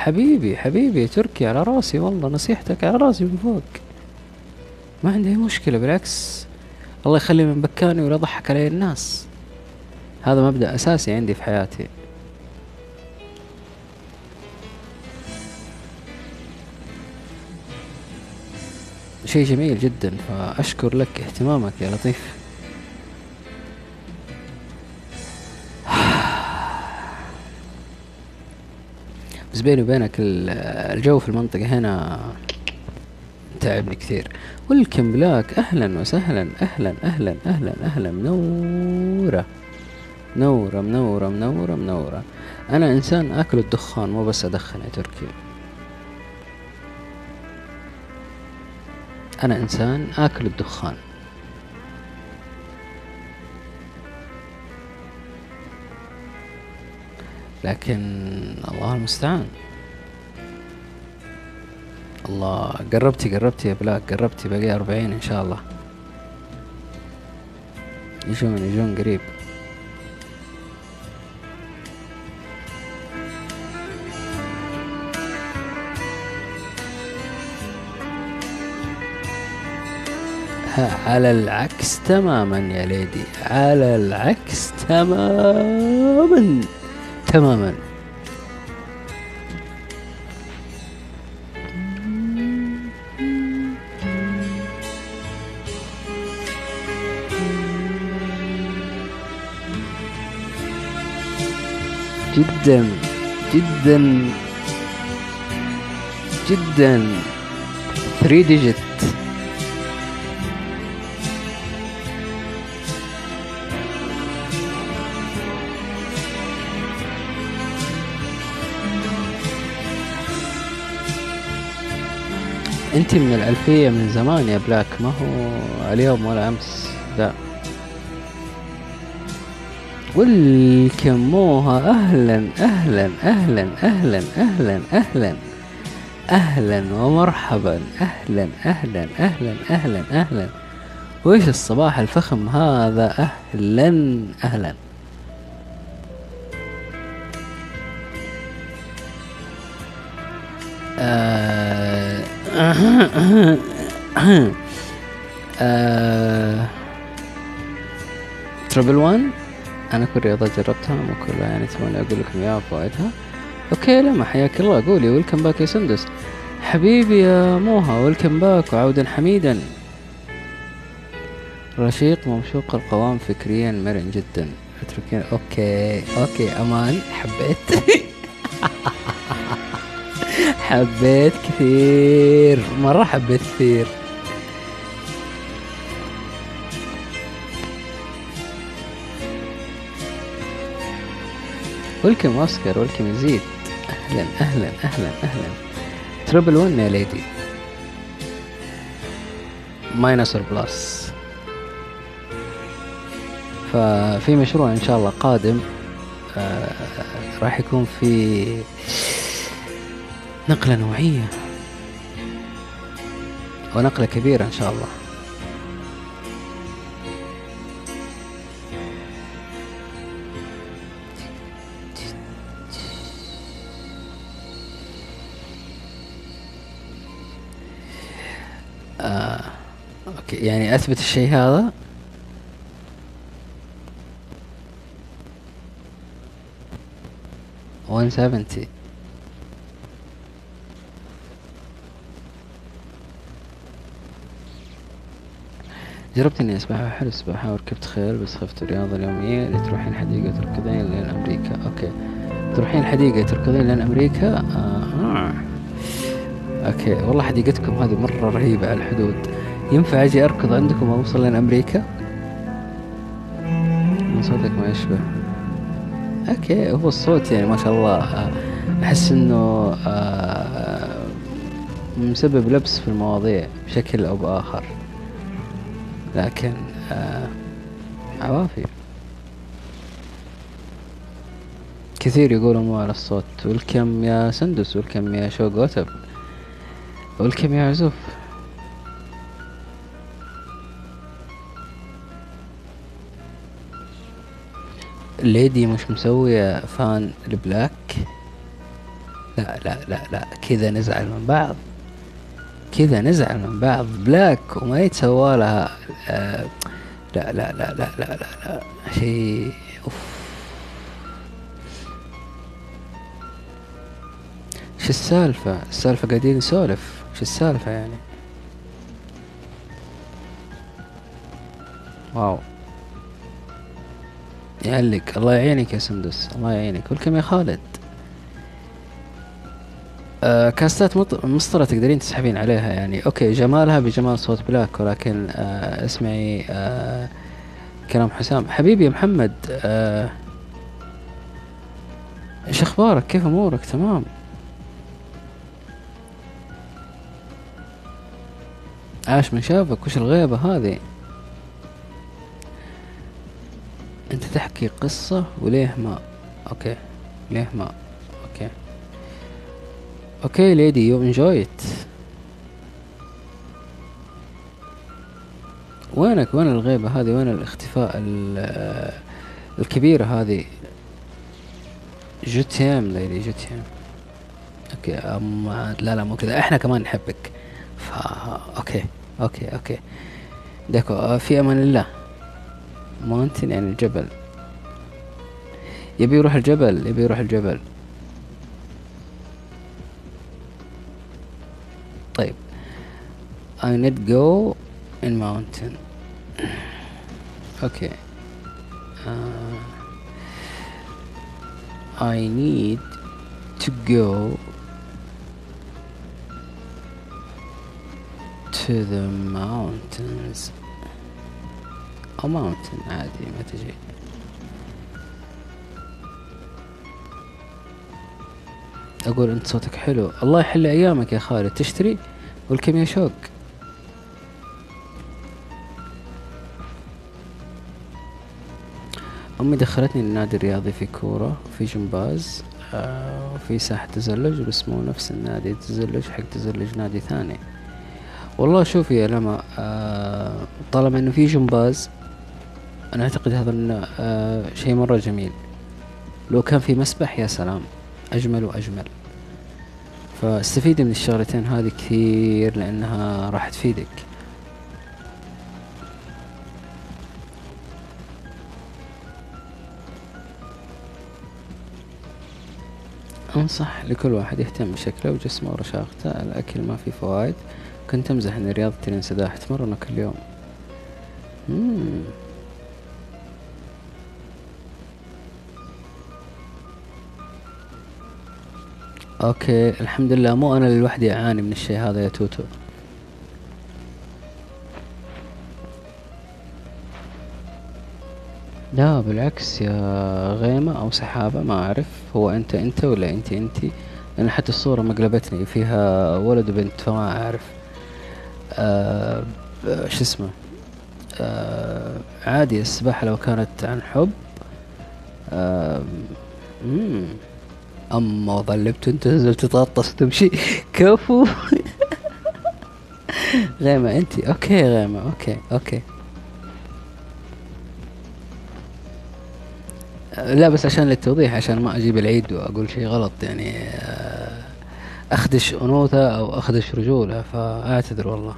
حبيبي حبيبي يا تركي على راسي والله نصيحتك على راسي من فوق. ما عندي أي مشكلة بالعكس. الله يخلي من بكاني ولا ضحك علي الناس. هذا مبدأ أساسي عندي في حياتي. شيء جميل جدا فأشكر لك اهتمامك يا لطيف. بس بيني وبينك ال- الجو في المنطقة هنا تعبني كثير. ولكم بلاك أهلا وسهلا أهلا أهلا أهلا أهلا منورة. منورة منورة منورة منورة. أنا إنسان آكل الدخان مو بس أدخن يا تركي. أنا إنسان آكل الدخان. لكن الله المستعان. الله قربتي قربتي يا بلاك قربتي باقي أربعين إن شاء الله. يجون يجون قريب. على العكس تماما يا ليدي على العكس تماما. تماما. جدا جدا جدا. 3 ديجيت انت من الألفية من زمان يا بلاك ما هو اليوم ولا أمس لا. والكموها أهلا أهلا أهلا أهلا أهلا أهلا أهلا ومرحبا أهلا أهلا أهلا أهلا أهلا. وإيش الصباح الفخم هذا؟ أهلا أهلا. تربل 1 أنا كل رياضة جربتها مو كلها يعني تبغوني أقول لكم إياها فوائدها. okay لما حياك الله قولي welcome back يا سندس. حبيبي يا موها welcome back وعودا حميدا. رشيق ممشوق القوام فكريا مرن جدا. أتركين. okay okay أمان. حبيت. حبيت كثير مرة حبيت كثير. welcome اوسكار welcome يزيد أهلا أهلا أهلا أهلا. triple one يا lady minus plus ففي مشروع إن شاء الله قادم آه راح يكون في نقلة نوعية. ونقلة كبيرة إن شاء الله. آه. okay. يعني أثبت الشيء هذا. one seventy جربت إني اسبح حلو السباحة وركبت خيل بس خفت الرياضة اليومية اللي تروحين حديقة تركضين لين أمريكا. okay. تروحين حديقة تركضين لين أمريكا. آه. okay. والله حديقتكم هذه مرة رهيبة على الحدود. ينفع أجي أركض عندكم وأوصل لين أمريكا؟ من صوتك ما يشبه. okay. هو الصوت يعني ما شاء الله. آه، أحس إنه آه، مسبب لبس في المواضيع بشكل أو بآخر. لكن آه عوافي. كثير يقولوا مو على الصوت. والكم يا سندس والكم يا شو قوتب والكم يا عزوف. ليدي مش مسوية فان البلاك؟ لا لا لا لا كذا نزعل من بعض. كذا نزعل من بعض. بلاك وما يتسوى لها آه لا لا لا لا لا لا, لا. شيء أوف. شو السالفة؟ السالفة قاعدين نسولف. شو السالفة يعني؟ wow. يعلق. الله يعينك يا سندس. الله يعينك. welcome يا خالد. آه كاستات مسطرة تقدرين تسحبين عليها يعني. okay جمالها بجمال صوت بلاك ولكن آه اسمعي آه كلام حسام. حبيبي يا محمد آه إيش أخبارك؟ كيف أمورك؟ تمام. عاش من شافك وش الغيبة هذه؟ أنت تحكي قصة وليه ما؟ okay ليه ما؟ okay lady you enjoy it وينك؟ وين الغيبة هذه؟ وين الاختفاء ال- الكبيرة هذه؟ je t'aime lady je t'aime okay أم لا لا مو كذا. إحنا كمان نحبك. فا okay okay okay d'accord آه، في أمان الله. mountain يعني الجبل. يبي يروح الجبل يبي يروح الجبل. طيب I need go in mountain اوكي آه. I need to go to the mountains أو mountain عادي ما تجي أقول أنت صوتك حلو. الله يحل أيامك يا خالد. تشتري؟ والكم يا شوق. أمي دخلتني النادي الرياضي في كورة وفي جمباز آه وفي ساحة تزلج بس مو نفس النادي. تزلج حق تزلج نادي ثاني. والله شوفي يا لما آه طالما إنه في جمباز أنا أعتقد هذا آه شيء مرة جميل. لو كان في مسبح يا سلام. أجمل وأجمل. فاستفيدي من الشغلتين هذه كثير لأنها راح تفيدك. أنصح لكل واحد يهتم بشكله وجسمه ورشاقته الأكل ما فيه فوائد. كنت أمزح أن رياضة الانسداح تمرنه كل يوم مم. okay الحمد لله مو أنا لوحدي أعاني من الشيء هذا يا توتو. لا بالعكس يا غيمة أو سحابة ما أعرف. هو أنت أنت ولا أنت أنت؟ لأن حتى الصورة مقلبتني فيها ولد وبنت فما أعرف. آه شو اسمه؟ آه عادي السباحة لو كانت عن حب. آه. أما طلبت أنت نزلت تغطس تمشي كفو. غيمة أنت okay غيمة. okay okay. لا بس عشان للتوضيح عشان ما أجيب العيد وأقول شيء غلط يعني آه، أخدش أنوثة أو أخدش رجولة فأعتذر والله.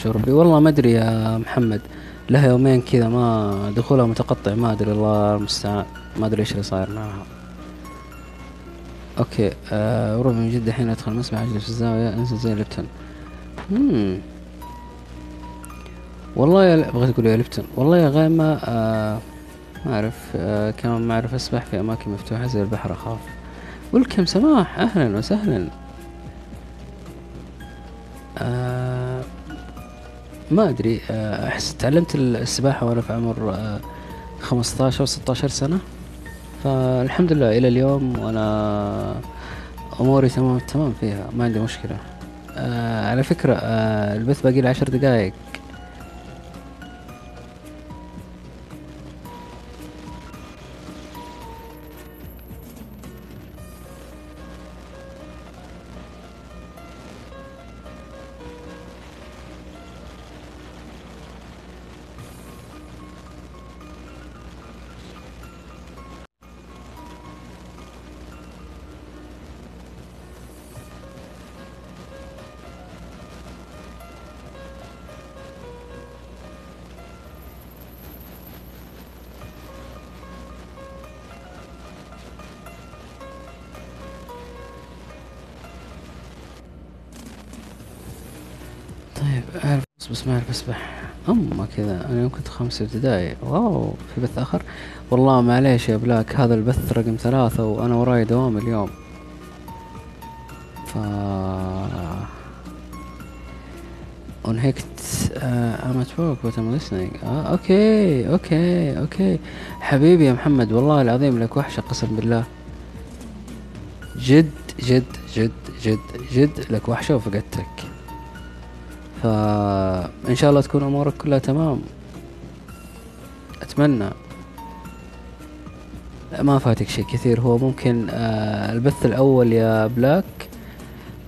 وحش ربي والله ما أدري يا محمد لها يومين كذا ما دخولها متقطع ما أدري الله المستعان. ما أدري إيش اللي صاير معها أوكي آه وربع من جدة حين أدخل المسبح أجلس في الزاوية أنزل زي ليبتون. مم. والله يا بغيت أقول يا ليبتون. والله يا غيمة آه ما أعرف آه كمان ما أعرف أسبح في أماكن مفتوحة زي البحر أخاف. ولكم سماح. أهلا وسهلا. آه ما أدري آه أحس تعلمت السباحة وأنا في عمر آه 15 16 سنة. فالحمد لله إلى اليوم وأنا أموري تمام تمام فيها ما عندي مشكلة. آه على فكرة آه البث باقي له عشر دقايق. كذا. أنا يوم كنت خمسة ابتدائي. wow في بث آخر. والله معليش يا Black هذا البث رقم ثلاثة وأنا وراي دوام اليوم. ف unhooked uh, I'm at work but listening okay okay okay. حبيبي يا محمد والله العظيم لك وحشة قسم بالله. جد جد جد جد جد لك وحشة وفقدتك. فإن شاء الله تكون أمورك كلها تمام. أتمنى. ما فاتك شيء كثير. هو ممكن آه البث الأول يا بلاك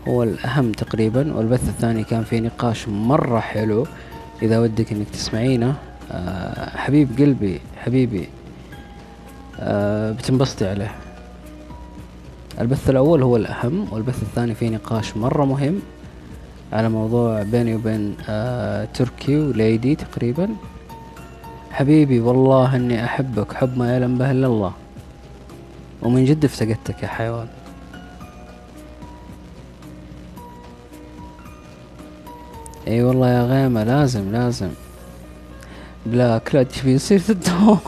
هو الأهم تقريبا والبث الثاني كان فيه نقاش مرة حلو. إذا ودك إنك تسمعينه آه حبيب قلبي حبيبي آه بتنبسطي عليه. البث الأول هو الأهم والبث الثاني فيه نقاش مرة مهم. على موضوع بيني وبين آه تركي وليدي تقريبا. حبيبي والله إني أحبك حب ما يعلم به إلا الله. ومن جد افتقدتك يا حيوان. إي والله يا غيمة لازم لازم. بلاك لا تبي يصير الدوام؟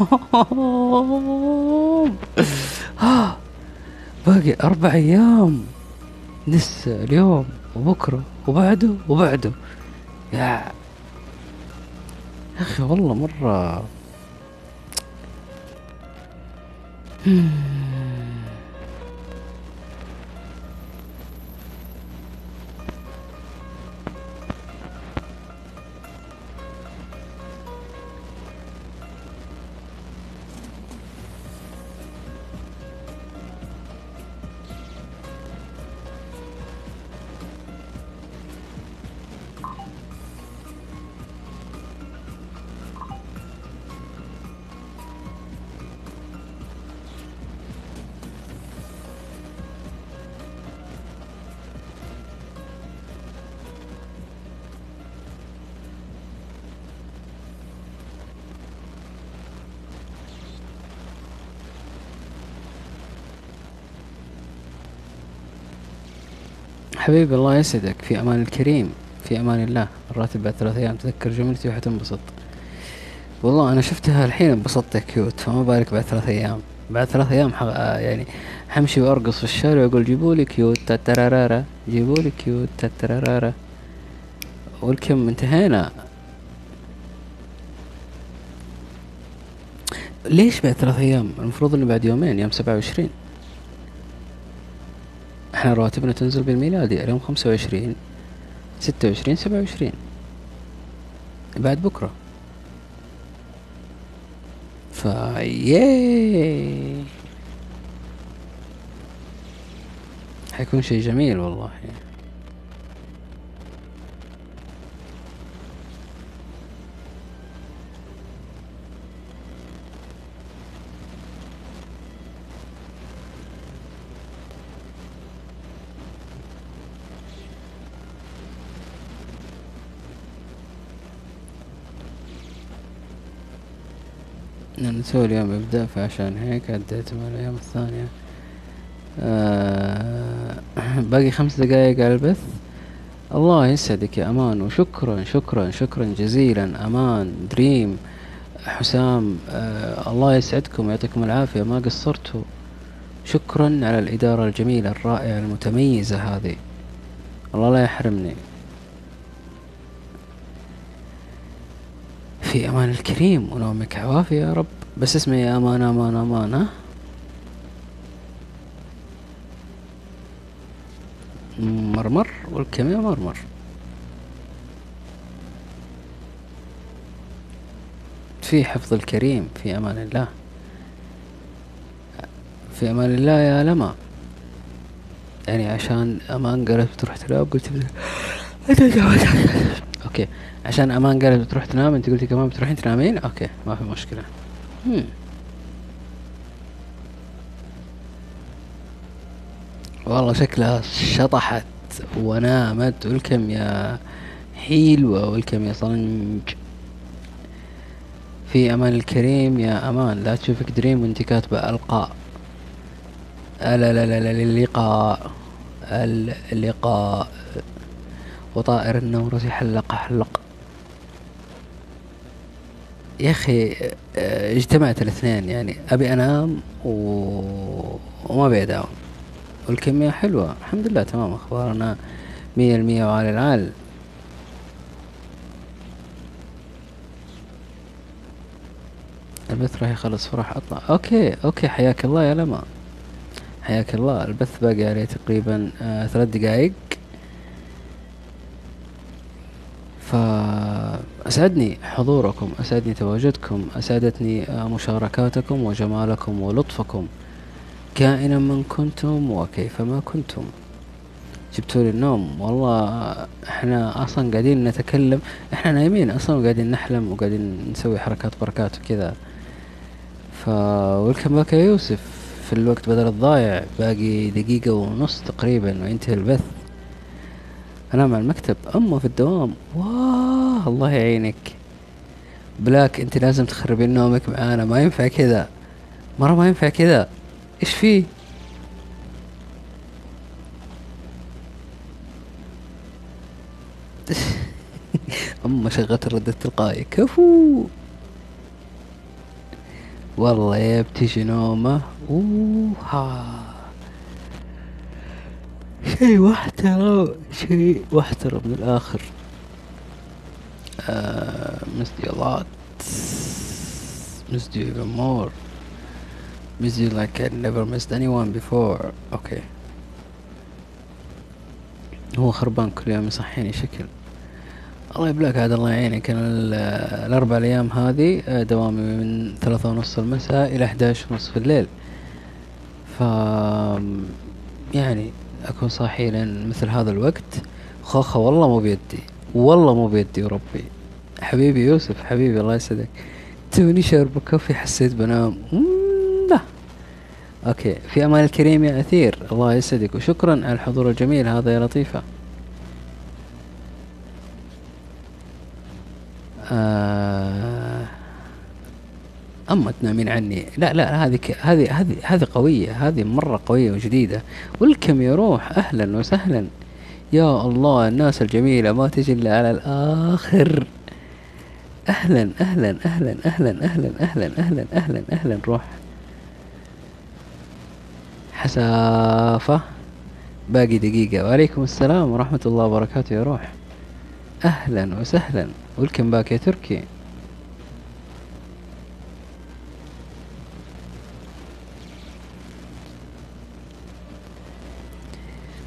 باقي أربع أيام. لسه اليوم. وبكرة وبعده وبعده. يا أخي والله مرة. حبيبي الله يسعدك في أمان الكريم في أمان الله. الراتب بعد ثلاث أيام تذكر جملتي وحتنبسط والله أنا شفتها الحين انبسطت كيوت فما بالك بعد ثلاث أيام. بعد ثلاث أيام ح... آه يعني حمشي وأرقص في الشارع وأقول جيبوا لي كيوت تترارارا جيبوا لي كيوت تترارارا والكم انتهينا. ليش بعد ثلاث أيام؟ المفروض إنه بعد يومين يوم سبعة وعشرين. إحنا رواتبنا تنزل بالميلادي اليوم خمسة وعشرين ستة وعشرين سبعة وعشرين. بعد بكرة. فا حيكون شي جميل والله. نسوي اليوم ابدأ فعشان هيك عديت من الأيام الثانية. آه باقي خمس دقايق على البث. الله يسعدك يا أمان وشكرا شكرا شكرا جزيلا. أمان دريم حسام آه الله يسعدكم ويعطيكم العافية. ما قصرتوا؟ شكرا على الإدارة الجميلة الرائعة المتميزة هذه. الله لا يحرمني. في أمان الكريم ونومك عوافي يا رب. بس اسمي يا أمان أمان أمان ها؟ مرمر والكمية مرمر. في حفظ الكريم في أمان الله. في أمان الله يا لما. يعني عشان أمان قالت بتروح تنام قلت أوكي. عشان أمان قالت بتروح تنام أنت قلتي كمان بتروحين تنامين؟ أوكي ما في مشكلة. والله شكلها شطحت ونامت. والكم يا حلوة والكم يا صنج. في أمان الكريم يا أمان. لا تشوفك دريم وأنت كاتبة ألقاء. لا لا لا لا اللقاء اللقاء. وطائر النورس حلق حلق يا أخي اجتمعت الاثنين يعني أبي أنام و... وما أبي أداوم. welcome يا حلوة الحمد لله تمام أخبارنا مية المية وعلى العال. البث راح يخلص فرح أطلع. okay okay حياك الله يا لما. حياك الله. البث باقي عليه تقريبا آه ثلاث دقايق. فأسعدني حضوركم أسعدني تواجدكم أسعدتني آه، مشاركاتكم وجمالكم ولطفكم. كائنا من كنتم وكيفما كنتم. جبتوا لي النوم. والله إحنا أصلا قاعدين نتكلم إحنا نايمين أصلا وقاعدين نحلم وقاعدين نسوي حركات بركات وكذا. ف welcome back يا يوسف. في الوقت بدل الضايع باقي دقيقة ونص تقريبا وينتهي البث. انام على المكتب اما في الدوام. واه الله يعينك Black انت لازم تخربين نومك معانا. ما ينفع كذا. مرة ما ينفع كذا. إيش فيه؟ اما شغلت الرد التلقائي. كفو. والله يا بتجي نومة. اوه ها شيء محترم شيء محترم من missed you a lot missed you even more missed you like I never missed anyone before. أوكي هو خربان كل يوم يصحيني شكل. والله يا Black عاد الله يعينك. أنا ال- الأربع أيام هذه آه، دوامي من ثلاثة ونص المساء إلى 11 ونص في الليل. ف يعني أكون صاحي لين مثل هذا الوقت. خوخة والله مو بيدي. والله مو بيدي وربي حبيبي يوسف حبيبي الله يسعدك. توني شارب coffee حسيت بنام. لا. أوكي في أمان الكريم يا أثير. الله يسعدك وشكرا على الحضور الجميل. هذا يا لطيفة. آه أما تنامين عني. لا لا هذه هذه هذه هذه قوية هذه مرة قوية وجديدة. والكم يروح أهلا وسهلا. يا الله الناس الجميلة ما تجي إلا على الآخر. أهلا أهلا أهلا أهلا أهلا أهلا أهلا أهلا أهلا. روح. حسافة. باقي دقيقة. وعليكم السلام ورحمة الله وبركاته. يا روح. أهلا وسهلا. ولكم باك يا تركي.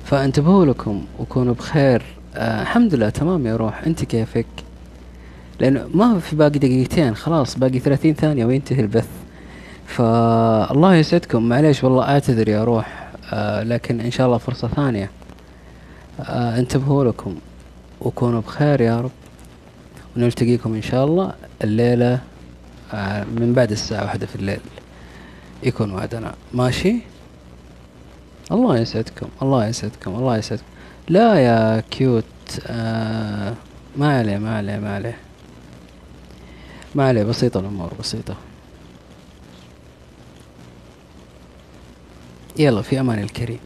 فانتبهوا لكم وكونوا بخير. آه الحمد لله تمام يا روح. انت كيفك؟ لأنه ما في باقي دقيقتين خلاص باقي ثلاثين ثانية وينتهي البث. فالله يسعدكم. معليش والله أعتذر يا روح آه لكن إن شاء الله فرصة ثانية. آه انتبهوا لكم وكونوا بخير يا رب. ونلتقيكم إن شاء الله الليلة آه من بعد الساعة واحدة في الليل. يكون وعدنا. ماشي؟ الله يسعدكم الله يسعدكم الله يسعدكم. لا يا كيوت آه ما عليه ما عليه ما عليه. ما عليه بسيطة الأمور بسيطة. يلا في أمان الكريم.